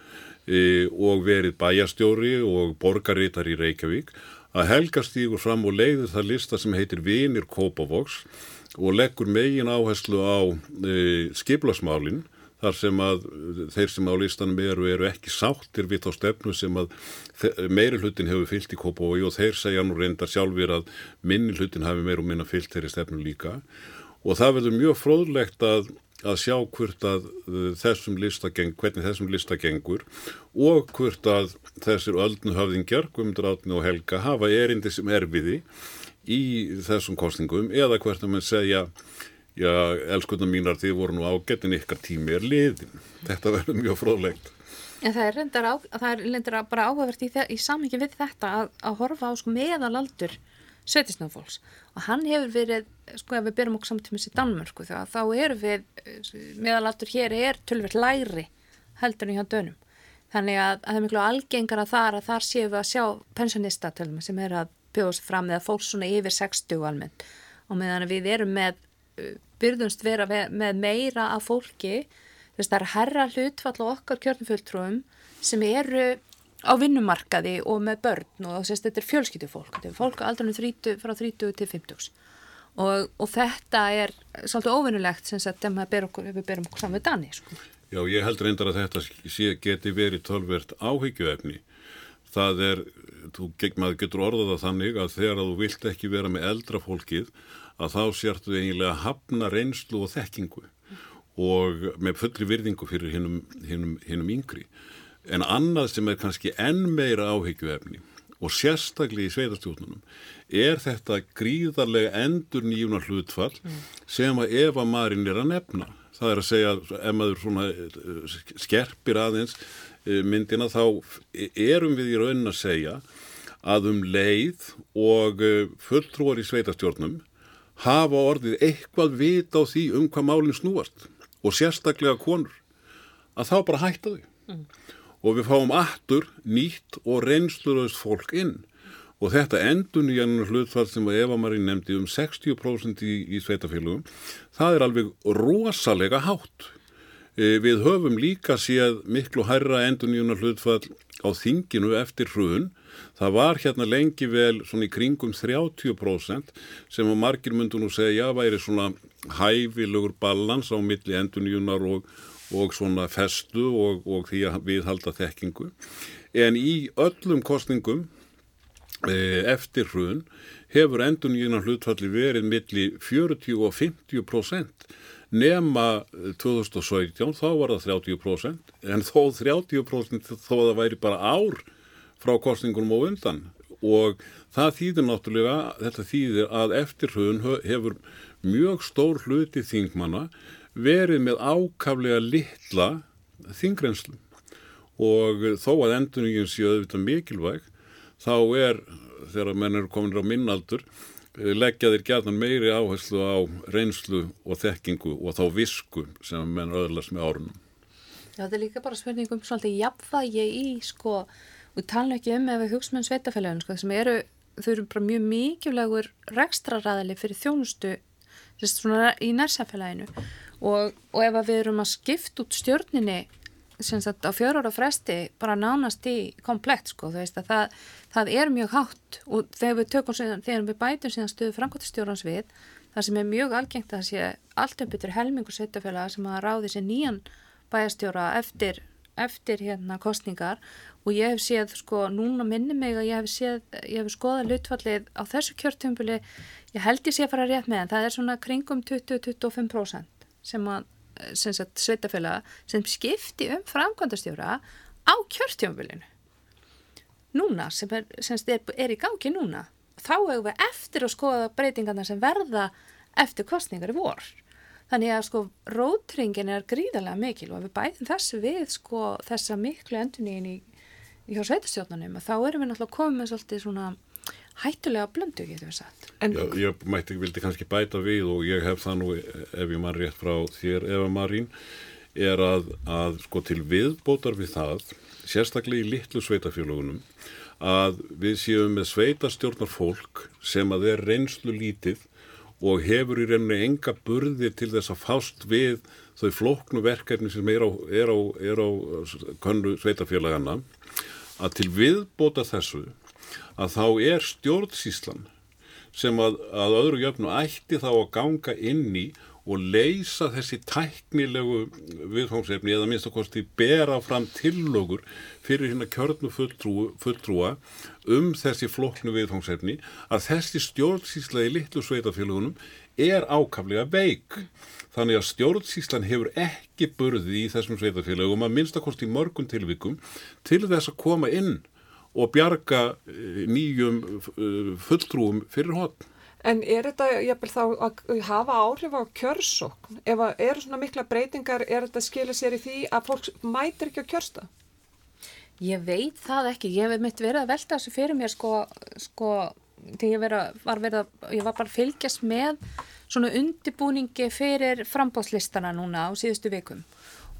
e, og verið bæjastjóri og borgarítar í Reykjavík að Helga stýgur fram og leiður það lista sem heitir Vinir Kópavoks og leggur megin áherslu á skiplasmálinn þar sem að þeir sem á listanum eru eru ekki sáttir við þá stefnu sem að meiri hlutin hefur fyllt í Kópavogi og þeir segja nú reyndar sjálfur að minni hlutin hafi meir og minna fyllt þeirri stefnu líka og það verður mjög fróðlegt að, að sjá hvort að uh, þessum listageng, hvernig þessum listagengur og hvort að þessir öldnu höfðingjar, Guðmundur Átni og Helga hafa erindi sem erfiði í þessum kostningum eða hvert að mann segja já, elskunna mínar þið voru nú ágættin ykkar tími er liðin. Þetta verður mjög fróðlegt. En það er reyndar, á, það er reyndar bara áhugavert í, í samhengi við þetta að, að horfa á sko meðalaldur svetisnafólks og hann hefur verið, sko ef við byrjum okkur samtímis í Danmörku þá, þá eru við, meðalatur hér er tölvirt læri heldur en hjá dönum. Þannig að, að það er miklu algengar að þar að þar séum við að sjá pensionista tölum sem er að bjóða sér fram eða fólk svona yfir 60 almennt og meðan við erum með, uh, byrjumst vera með meira af fólki, þess að það er herra hlutfall og okkar kjörnumfulltrúum sem eru á vinnumarkaði og með börn og að þetta er fjölskyttufólk, þetta er fólk aldrei frá 30 til 50 og, og þetta er svolítið óvinnulegt sem að við berum okkur, okkur saman við Dani sko. Já, ég held reyndar að þetta sé, geti verið tölvert áhyggjuefni það er, þú, maður getur orðað það þannig að þegar að þú vilt ekki vera með eldra fólkið að þá sértu eiginlega hafna reynslu og þekkingu og með fullri virðingu fyrir hinnum yngri. En annað sem er kannski enn meira áhyggjuefni og sérstaklega í sveitarstjórnunum er þetta gríðarlega endur nýjuna hlutfall sem að Eva Marin er að nefna. Það er að segja, ef maður svona eh, skerpir aðeins eh, myndina þá erum við í raunin að segja að um leið og eh, fulltrúar í sveitarstjórnum hafa orðið eitthvað vit á því um hvað málinn snúast og sérstaklega konur að þá bara hætta þau mm. Og við fáum aftur nýtt og reynsluröðst fólk inn. Og þetta endun í ennum hlutfall sem Eva Marín nefndi um 60% í, í sveitafélugum það er alveg rosalega hátt. E, við höfum líka séð miklu hærra endun í ennum hlutfall á þinginu eftir hrun. Það var hérna lengi vel svona í kringum 30% sem að margir myndu nú segja væri svona hæfilegur balans á milli endunjunar og, og svona festu og, og því að við halda þekkingu. En í öllum kostningum e, eftir hrun hefur endunjunar hlutfalli verið milli 40 og 50% nema 2017 þá var það 30% en þó 30% þó að það væri bara ár frá kostningunum og undan. Og það þýðir náttúrulega, þetta þýðir að eftir hrun hefur mjög stór hluti þingmanna verið með ákaflega litla þingrenslu og þó að endurningin séu auðvitað mikilvæg þá er, þegar menn eru komin á minnaldur, leggja þeir gætan meiri áherslu á reynslu og þekkingu og þá visku sem menn öðurlas með árunum. Já, þetta er líka bara spurningum svolítið jafnvægi í sko og tala ekki um ef við hugsa með um sveitafélaginu sko, sem eru, þau eru bara mjög mikilvægur rekstraræðili fyrir þjónustu í nærsafélaginu og, og ef við erum að skipta út stjórninni á fjörur og fresti bara nánast í komplekt sko, það, það er mjög hátt. Og þegar við, síðan, þegar við bætum síðan stöðu framkvæmtastjórnans við það sem er mjög algengt að sé allt um betur helmingur sveitafélaga sem að ráði sér nýjan bæjastjóra eftir, eftir hérna kostningar og ég hef séð sko núna minni mig að ég hef séð, ég hef skoðað hlutfallið á þessu kjörtjumbili, ég held ég sé að fara rétt með en það er svona kringum 20-25% sem að sem sagt, sveitafélaga sem skipti um framkvæmdastjóra á kjörtjumbilinu núna sem, er, sem er, er í gangi núna þá hefur við eftir að skoða breytingarna sem verða eftir kostningar í vor. Þannig að sko rótringin er gríðarlega mikil og við bæðum þessu við sko þessa miklu endunín í hjá sveitastjórnunum þá erum við náttúrulega komið svolítið svona hættulega blöndu, getur við sagt. En... Já, ég mætti, vildi kannski bæta við og ég hef það nú, ef ég mann rétt frá þér, Eva Marín, er að, að sko til viðbótar við það, sérstaklega í litlu sveitafélagunum, að við séum með sveitastjórnar fólk sem að er reynslu lítið og hefur í reynu enga burði til þess að fást við þau flóknu verkefni sem er á, er á, er á könnu sveitafélagana að til viðbóta þessu að þá er stjórnsíslan sem að, að öðru jöfnu ætti þá að ganga inn í og leysa þessi tæknilegu viðfóngsefni eða minnst að kosti bera fram tillögur fyrir hérna kjörnu fulltrú, fulltrúa um þessi floknu viðfóngsefni að þessi stjórnsísla í litlu sveitafélagunum er ákaflega veik. Þannig að stjórnsíslan hefur ekki burði í þessum sveitafélagum að minnstakosti mörgum tilvikum til þess að koma inn og bjarga eh, nýjum eh, fulltrúum fyrir hotn. En er þetta jafnvel þá að hafa áhrif á kjörsokn? Ef eru svona mikla breytingar, er þetta að skilja sér í því að fólk mætir ekki á kjörsta? Ég veit það ekki. Ég hef mitt verið að velta þessu fyrir mér sko, sko þegar ég vera, var verið að, ég var bara að fylgjast með svona undibúningi fyrir frambóðslistana núna á síðustu vikum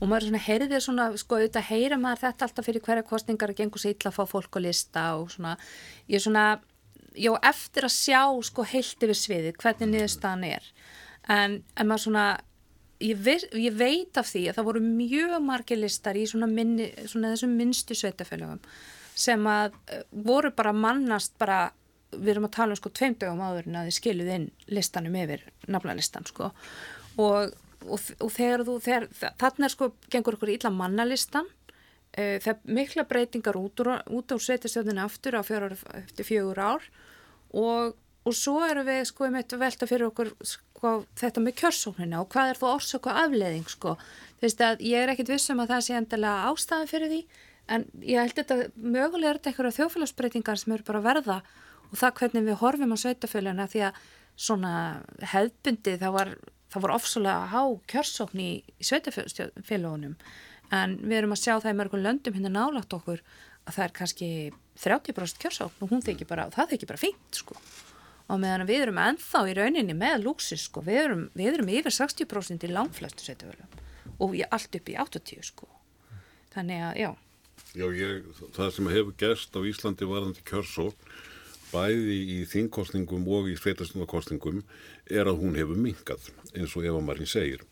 og maður svona heyrðir svona, sko auðvitað heyra maður þetta alltaf fyrir hverja kostningar að gengur sér illa að fá fólk að lista og svona, ég er svona, já eftir að sjá sko heilt yfir sviðið hvernig niðurstaðan er. En, en maður svona, ég, veist, ég veit af því að það voru mjög margir listar í svona, minni, svona þessum minnstu sveitafélagum sem að uh, voru bara mannast bara, við erum að tala um sko tveim dögum áður en að þið skiluð inn listanum yfir nafnalistan sko. Og, og, og þegar þú, þegar, þarna sko, gengur okkur ítla mannalistan uh, það mikla breytingar út úr, út úr sveitastjóðinu aftur á fjögur, fjögur ár og, og svo erum við sko um þetta velta fyrir okkur sko þetta með kjörsóknina og hvað er þú orsök og afleðing sko, þú veist að ég er ekkit vissum að það sé endilega ástæðan fyrir því en ég held þetta mögulega er þetta eitthvað þjófélagsbreytingar sem eru bara að verða og það hvernig við horfum á sveitafélagina því að svona hefðbundi það var, það var ofsalega há kjörsókn í, sveitafélagunum en við erum að sjá það í mörgum löndum hérna nálagt okkur að það er kannski 30% kjörsókn og þykir bara, það þykir bara fínt sko. Og meðan við erum ennþá í rauninni með lúksis sko, við erum, við erum yfir 60% í langflestu sveitafélagum og allt upp í 80 sko. Þannig að já. Já, ég, það sem hefur gerst á Íslandi varðandi kjörsókn, bæði í þingkostningum og í sveitastundarkostningum, er að hún hefur minkað, eins og Eva Marín segir.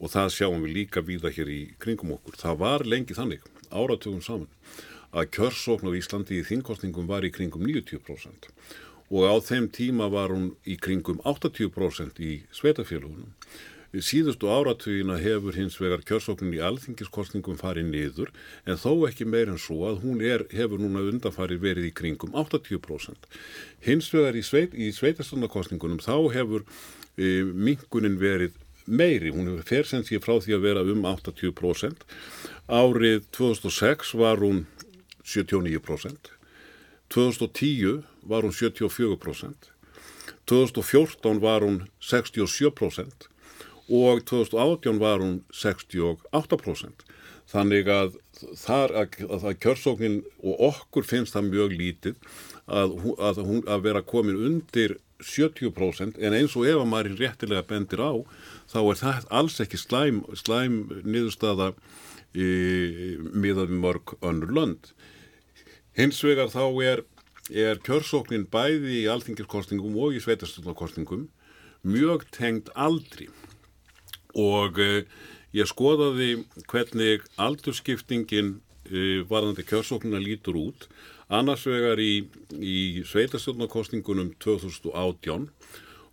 Og það sjáum við líka víða hér í kringum okkur. Það var lengi þannig, áratugum saman, að kjörsókn á Íslandi í þingkostningum var í kringum 90% og á þeim tíma var hún í kringum 80% í sveitafélagunum. Síðustu áratugina hefur hins vegar kjörsóknin í alþingiskostningum farið niður en þó ekki meir en svo að hún er, hefur núna undanfarið verið í kringum 80%. Hins vegar í, sveit, í sveitastundarkostningunum þá hefur e, mingunin verið meiri, hún hefur fersens ég frá því að vera um 80%. Árið 2006 var hún 79%, 2010 var hún 74%, 2014 var hún 67%, og 2018 var hún 68%. Þannig að að, að, kjörsóknin og okkur finnst það mjög lítið að, að, hún, að vera komin undir 70% en eins og ef að maður réttilega bendir á þá er það alls ekki slæm, slæm niðurstaða miðað við mörg önnur lönd. Hins vegar þá er, er kjörsóknin bæði í alþingirkostningum og í sveitastöldakostningum mjög tengd aldri og uh, ég skoðaði hvernig aldurskiptingin uh, varðandi kjörsóknuna lítur út. Annars vegar í, í sveitarstjórnarkostningunum 2018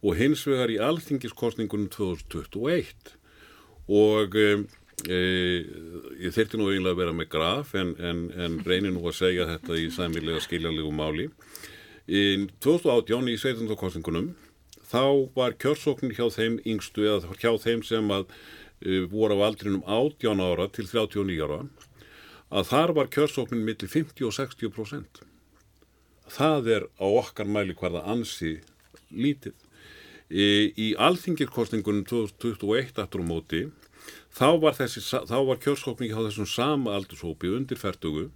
og hins vegar í alþingiskostningunum 2021 og uh, ég þurfti nú eiginlega að vera með graf en, en, en reynir nú að segja þetta í sæmilega skiljanlegu máli. Í 2018 í sveitarstjórnarkostningunum þá var kjörsóknin hjá þeim yngstu eða hjá þeim sem að uh, voru á aldrinum 18 ára til 39 ára að þar var kjörsóknin millir 50 og 60%. Það er á okkar mæli hverða ansi lítið. Í, í alþingirkostningunum 2021 aftur á móti þá var, þessi, þá var kjörsóknin hjá þessum sama aldurshópi undir færtugu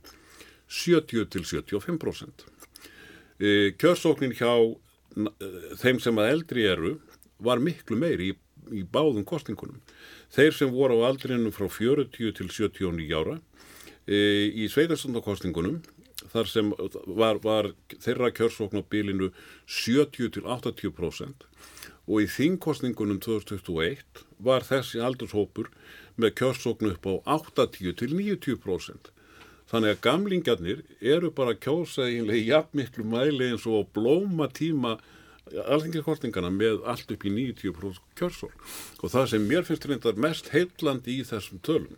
70 til 75%. Kjörsóknin hjá þeim sem að eldri eru var miklu meiri í, í báðum kostingunum. Þeir sem voru á aldrinu frá 40 til 79 ára e, í sveitarstundakostingunum þar sem var, var þeirra kjörsókn á bílinu 70 til 80% og í þingkostningunum 2021 var þessi aldurshópur með kjörsóknu upp á 80 til 90%. Þannig að gamlingarnir eru bara að kjósa einlega jafnmiklu mæli eins og blóma tíma alþingarkortingana með allt upp í 90% kjörsól. Og það sem mér finnst reyndar mest heillandi í þessum tölum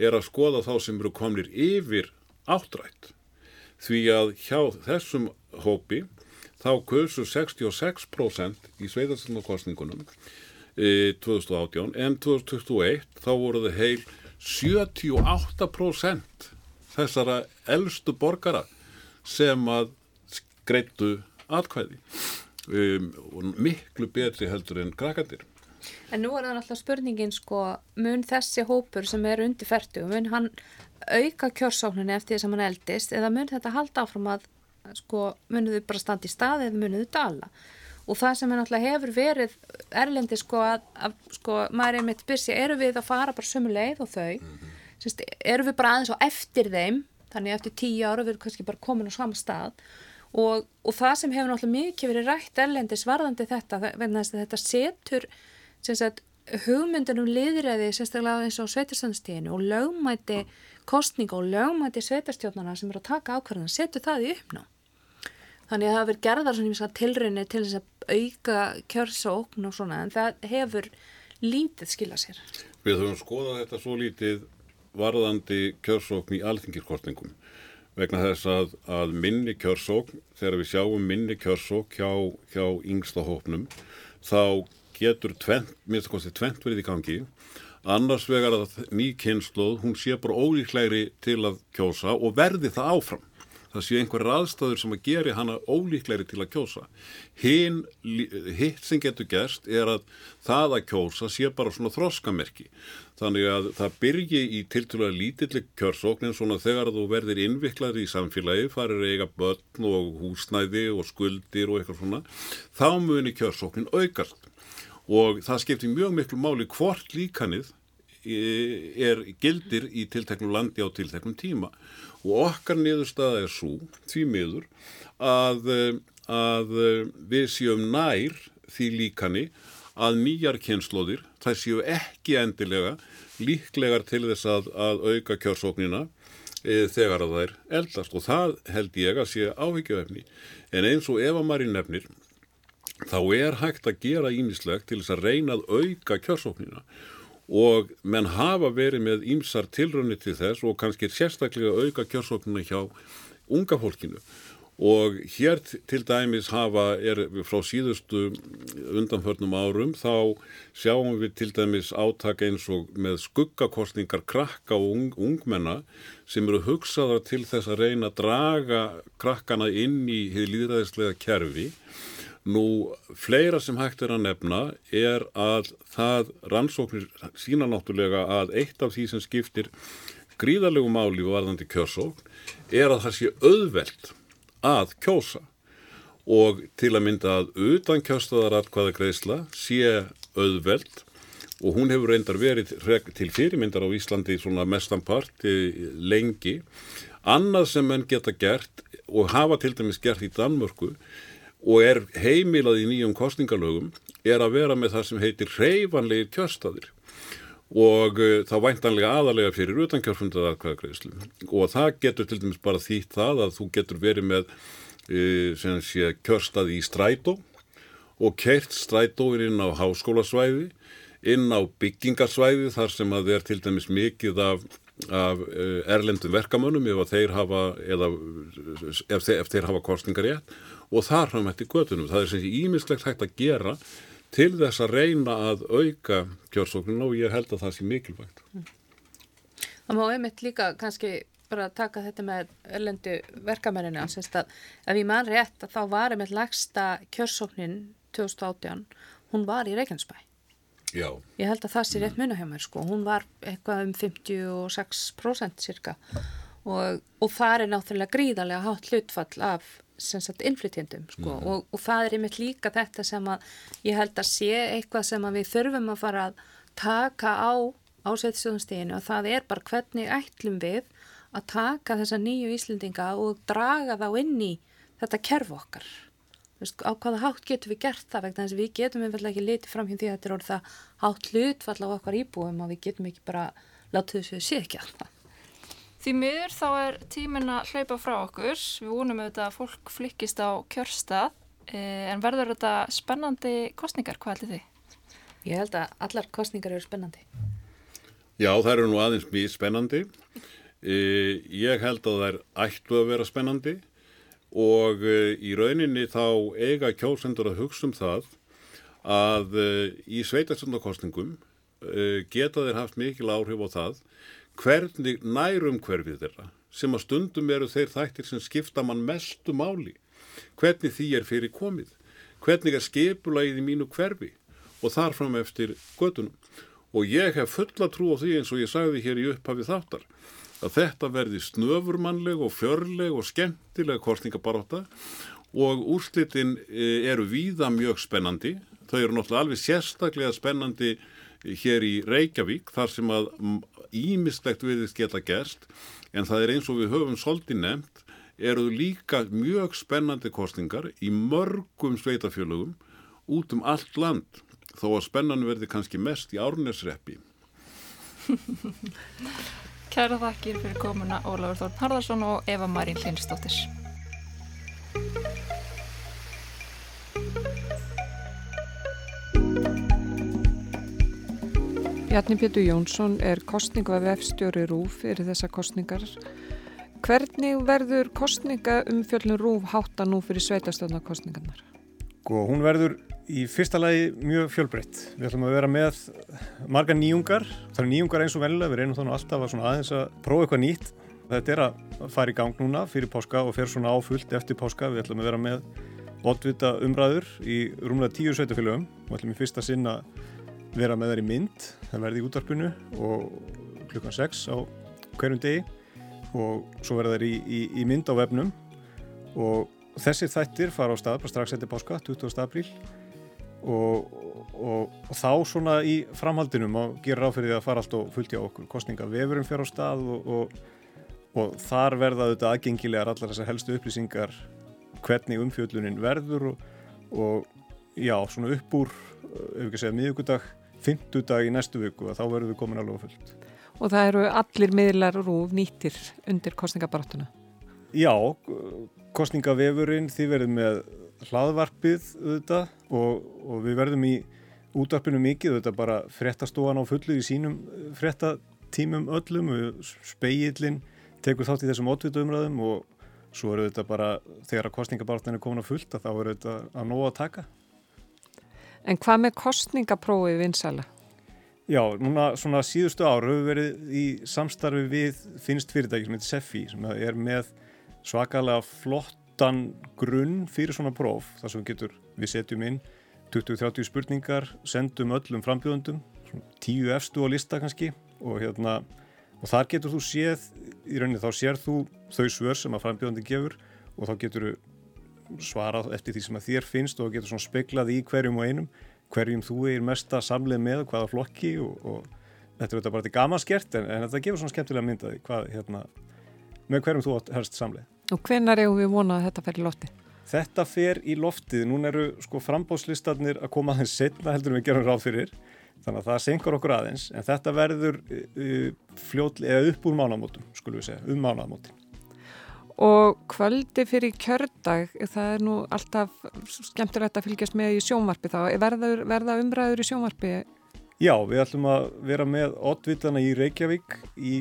er að skoða þá sem eru komnir yfir áttrætt. Því að hjá þessum hópi þá kursu 66% í sveitarstofnarkostningunum e, 2018 en 2021 þá voru þau heil 78% þessara eldstu borgara sem að greittu atkvæði um, og miklu betri heldur en krakandir. En nú er það náttúrulega spurningin sko, mun þessi hópur sem er undir færtu, mun hann auka kjörsáknunni eftir því sem hann eldist eða mun þetta halda áfram að sko, munuðu bara standa í stað eða munuðu dala? Og það sem er náttúrulega hefur verið erlendi sko að, að sko, maður er mitt byrsi, eru við að fara bara sömu leið og þau mm -hmm Sest, erum við bara aðeins á eftir þeim þannig eftir tíu ára við erum kannski bara komin á sama stað og, og það sem hefur náttúrulega mikið verið rætt erlendis varðandi þetta þetta setur sagt, hugmyndunum liðræði sérstaklega eins og sveitarstandstíðinu og lögmæti kostninga og lögmæti sveitastjórnana sem eru að taka ákvarðan setur það í uppná. Þannig að það hefur gerðar tilröðinni til þess að auka kjörsókn og svona en það hefur lítið skila sér. Við höfum skoðað þetta svo lítið varðandi kjörsókn í alþingirkostningum vegna þess að, að minni kjörsókn, þegar við sjáum minni kjörsókn hjá, hjá yngsta hópnum þá getur minnst að kosti tvent verið í gangi. Annars vegar að ný kynnslóð hún sé bara ólíklegri til að kjósa og verði það áfram það sé einhverjar aðstæður sem að geri hana ólíklegri til að kjósa. Hinn, hitt sem getur gerst er að það að kjósa sé bara svona þroskamerki. Þannig að það byrji í tiltúlega lítillig kjörsóknin svona þegar þú verðir innviklaður í samfélagi farir eiga börn og húsnæði og skuldir og eitthvað svona þá muni kjörsóknin aukast. Og það skiptir mjög miklu máli hvort líkanið er gildir í tilteknum landi á tilteknum tíma. Og okkar niðurstaða er svo því miður að, að við séum nær því líkani að nýjar kynnslóðir það séu ekki endilega líklegar til þess að, að auka kjörsóknina e, þegar að það er eldast. Og það held ég að sé áhyggjöfni en eins og Eva Marín nefnir þá er hægt að gera ímislegt til þess að reyna að auka kjörsóknina og menn hafa verið með ímsar tilrönni til þess og kannski sérstaklega auka kjörsóknina hjá unga fólkinu. Og hér til dæmis hafa, er frá síðustu undanförnum árum þá sjáum við til dæmis átaka eins og með skuggakostningar krakka og ung, ungmenna sem eru hugsaðar til þess að reyna að draga krakkana inn í hefði líðræðislega kerfi Nú, fleira sem hægt er að nefna er að það rannsóknir sína náttúrulega að eitt af því sem skiptir gríðarlegu máli og varðandi kjörsókn er að það sé auðvelt að kjósa og til að mynda að utan kjöstaðar atkvaða greiðsla sé auðvelt og hún hefur reyndar verið til fyrirmyndar á Íslandi svona mestanpart lengi. Annað sem menn geta gert og hafa til dæmis gert í Danmörku og er heimilað í nýjum kostningalögum er að vera með það sem heitir reyfanlegir kjörstaðir. Og uh, þá væntanlega aðalega fyrir utankjörfundaða aðkvæðagreðslu og það getur til dæmis bara þýtt það að þú getur verið með uh, sé, kjörstaði í strætó og kert strætóin inn á háskólasvæði inn á byggingarsvæði þar sem að þeir til dæmis mikið af, af uh, erlendum verkamönnum ef þeir hafa, eða, ef þeir, ef þeir hafa kostningar rétt og þar hann mætti götunum. Það er sem sé ímislegt hægt að gera til þess að reyna að auka kjörsókninu og ég held að það sé mikilvægt. Það má einmitt líka kannski bara taka þetta með erlendu verkamenninu að ef ég man rétt að þá var einmitt lagsta kjörsóknin 2018, hún var í Reykjanesbæ. Já. Ég held að það sé rétt muna hjá mér sko, hún var eitthvað um 56% cirka og, og það er náttúrulega gríðarlega hátt hlutfall af innflytjendum sko. mm. og, og það er einmitt líka þetta sem að ég held að sé eitthvað sem að við þurfum að fara að taka á ásættisjóðumsteginu og það er bara hvernig ætlum við að taka þessa nýju Íslendinga og draga þá inn í þetta kerf okkar Vist, á hvaða hátt getum við gert það vegna þess að við getum vel ekki litið fram hjá því að þetta er orðið það hátt hlutfall á okkar íbúum og við getum ekki bara látið þess að við séu ekki alltaf Því miður þá er tímin að hlaupa frá okkur. Við vonum auðvitað að fólk flikkist á kjörstað eh, en verður þetta spennandi kostningar? Hvað heldur þið? Ég held að allar kostningar eru spennandi. Já, það eru nú aðeins mjög spennandi. Eh, ég held að það er ættu að vera spennandi og eh, í rauninni þá eiga kjósendur að hugsa um það að í sveitarstundakostningum geta þeir haft mikil áhrif á það hvernig nærum hverfið þeirra sem að stundum eru þeir þættir sem skipta mann mestu máli hvernig því er fyrir komið hvernig er skipulagið í mínu hverfi og þar fram eftir gödunum og ég hef fulla trú á því eins og ég sagði hér í upphafið þáttar að þetta verði snöfurmannleg og fjörleg og skemmtilega kostningabaróta og úrslitin e, eru víða mjög spennandi. Þau eru náttúrulega alveg sérstaklega spennandi hér í Reykjavík þar sem að ímislegt viðist geta gerst. En það er eins og við höfum svolítið nefnt eru líka mjög spennandi kostingar í mörgum sveitafjölugum út um allt land þó að spennan verði kannski mest í árnesreppi Kæra þakkir fyrir komuna Ólafur Þórn Harðarsson og Eva Marín Lindstóttir. Bjarni Pétur Jónsson er kostningu af F-stjóri RÚF fyrir þessa kostningar. Hvernig verður kostninga um fjöldun RÚF hátta nú fyrir sveitastöðnarkostningarnar? Sko, hún verður í fyrsta lagi mjög fjölbreytt. Við ætlum að vera með marga nýjungar. Það er nýjungar eins og vennilega, við reynum þannig alltaf að aðeins að prófa eitthvað nýtt. Þetta er að fara í gang núna fyrir páska og fer svona áfullt eftir páska. Við ætlum að vera með oddvita umræður í rúmlega tíu sveitafélögum og ætlum í fyrsta sinn að vera með þær í mynd. Það verði í útvarpinu og klukkan 6 á hverjum degi og svo verða þær í, í, í mynd á vefnum og þessir þættir fara á stað bara strax eftir páska, 20. apríl og, og, og þá svona í framhaldinum og gera ráð fyrir því að fara allt og fulltja okkur kostninga vefurum fyrir á stað og, og þar verða þetta aðgengilegar allar þessar helstu upplýsingar hvernig umfjöllunin verður og já, svona upp úr ef ekki segja miðugudag fymtudag í næstu viku og þá verður við komin alveg fullt. Og það eru allir miðlar rúf nýttir undir kostningabaráttuna? Já, kostningavefurinn þið verður með hlaðvarpið auðvitað og, og við verðum í útvarpinu mikið auðvitað bara fréttastofan á fullu í sínum eh, fréttatímum öllum og speillin tekur þátt í þessum ótvitumröðum og svo eru þetta bara þegar að kostningabartan er komin á fullt að þá eru þetta að nóga að taka. En hvað með kostningaprófið vinsala? Já, núna svona síðustu ár höfum við verið í samstarfi við finnst fyrirtæki sem heitir Seffi sem er með svakalega flott flottan grunn fyrir svona próf þar sem getur, við setjum inn 20-30 spurningar, sendum öllum frambjöðundum, tíu efstu á lista kannski og hérna og þar getur þú séð, í rauninni þá sér þú þau svör sem að frambjöðundin gefur og þá getur þú svarað eftir því sem að þér finnst og getur svona speklað í hverjum og einum hverjum þú er mesta samleið með hvaða flokki og, og þetta er þetta bara til gamanskert en, en þetta gefur svona skemmtilega myndaði hvað hérna með hverjum þú herst samleið. Og hvenar eru við vonað að þetta fer í loftið? Þetta fer í loftið. Nún eru sko frambóðslistarnir að koma aðeins setna heldur við gerum ráð fyrir. Þannig að það senkar okkur aðeins. En þetta verður uh, fljóðl eða upp úr mánamótum, skulum við segja, um mánamótin. Og kvöldi fyrir kjördag, það er nú alltaf skemmtilegt að fylgjast með í sjónvarpi þá. Verða, verða umræður í sjónvarpi? Já, við ætlum að vera með oddvitana í Reykjavík í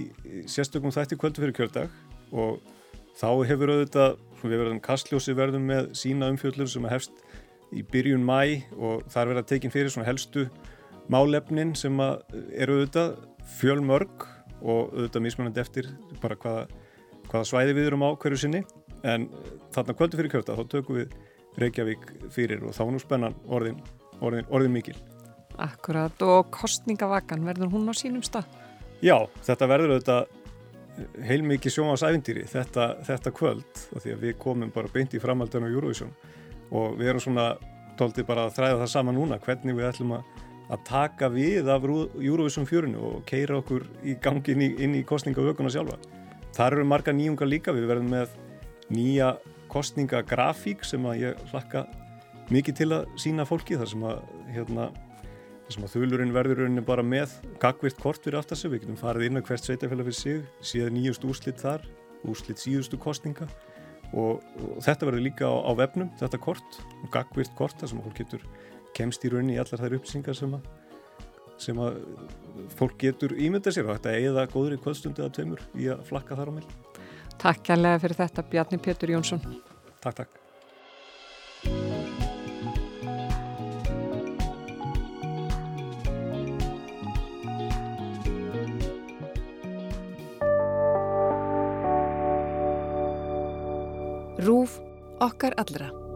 sérstökum þætti kvöldi fyrir kjördag og þá hefur auðvitað, við verðum kastljósi verðum með sína umfjöldlur sem hefst í byrjun mæ og það verið að tekinn fyrir svona helstu málefnin sem eru auðvitað fjölmörg og auðvitað mismunandi eftir bara hvaða, hvaða svæði við erum á hverju sinni en þarna kvöldu fyrir kjöfta þá tökum við Reykjavík fyrir og þá er nú spennan orðin, orðin, orðin mikil. Akkurat og kostningavakan verður hún á sínum stað? Já, þetta verður auðvitað heilmikið sjónvarsæfindýri þetta, þetta kvöld því að við komum bara beint í framhaldun á Eurovision og við erum svona tóltið bara að þræða það saman núna hvernig við ætlum að, að taka við af Eurovision fjörinu og keira okkur í gangi inn í, inn í kostningavökunna sjálfa. Þar eru marga nýjungar líka, við verðum með nýja kostningagrafík sem að ég hlakka mikið til að sína fólki þar sem að hérna þessum að þulurinn verður rauninni bara með gagvirt kort fyrir aftar sig, við getum farið inn á hvert sveitafélag fyrir sig, séð nýjust úrslitt þar, úrslitt síðustu kostninga og, og þetta verður líka á, á vefnum, þetta kort, gagvirt kort, þar sem fólk getur kemst í rauninni í allar þær upplýsingar sem að, sem að fólk getur ímynda sér og þetta eigða góður í kvöldstundi að tveimur í að flakka þar á meil. Takk kærlega fyrir þetta Bjarni Pétur Jónsson. Takk, takk. Rúf okkar allra.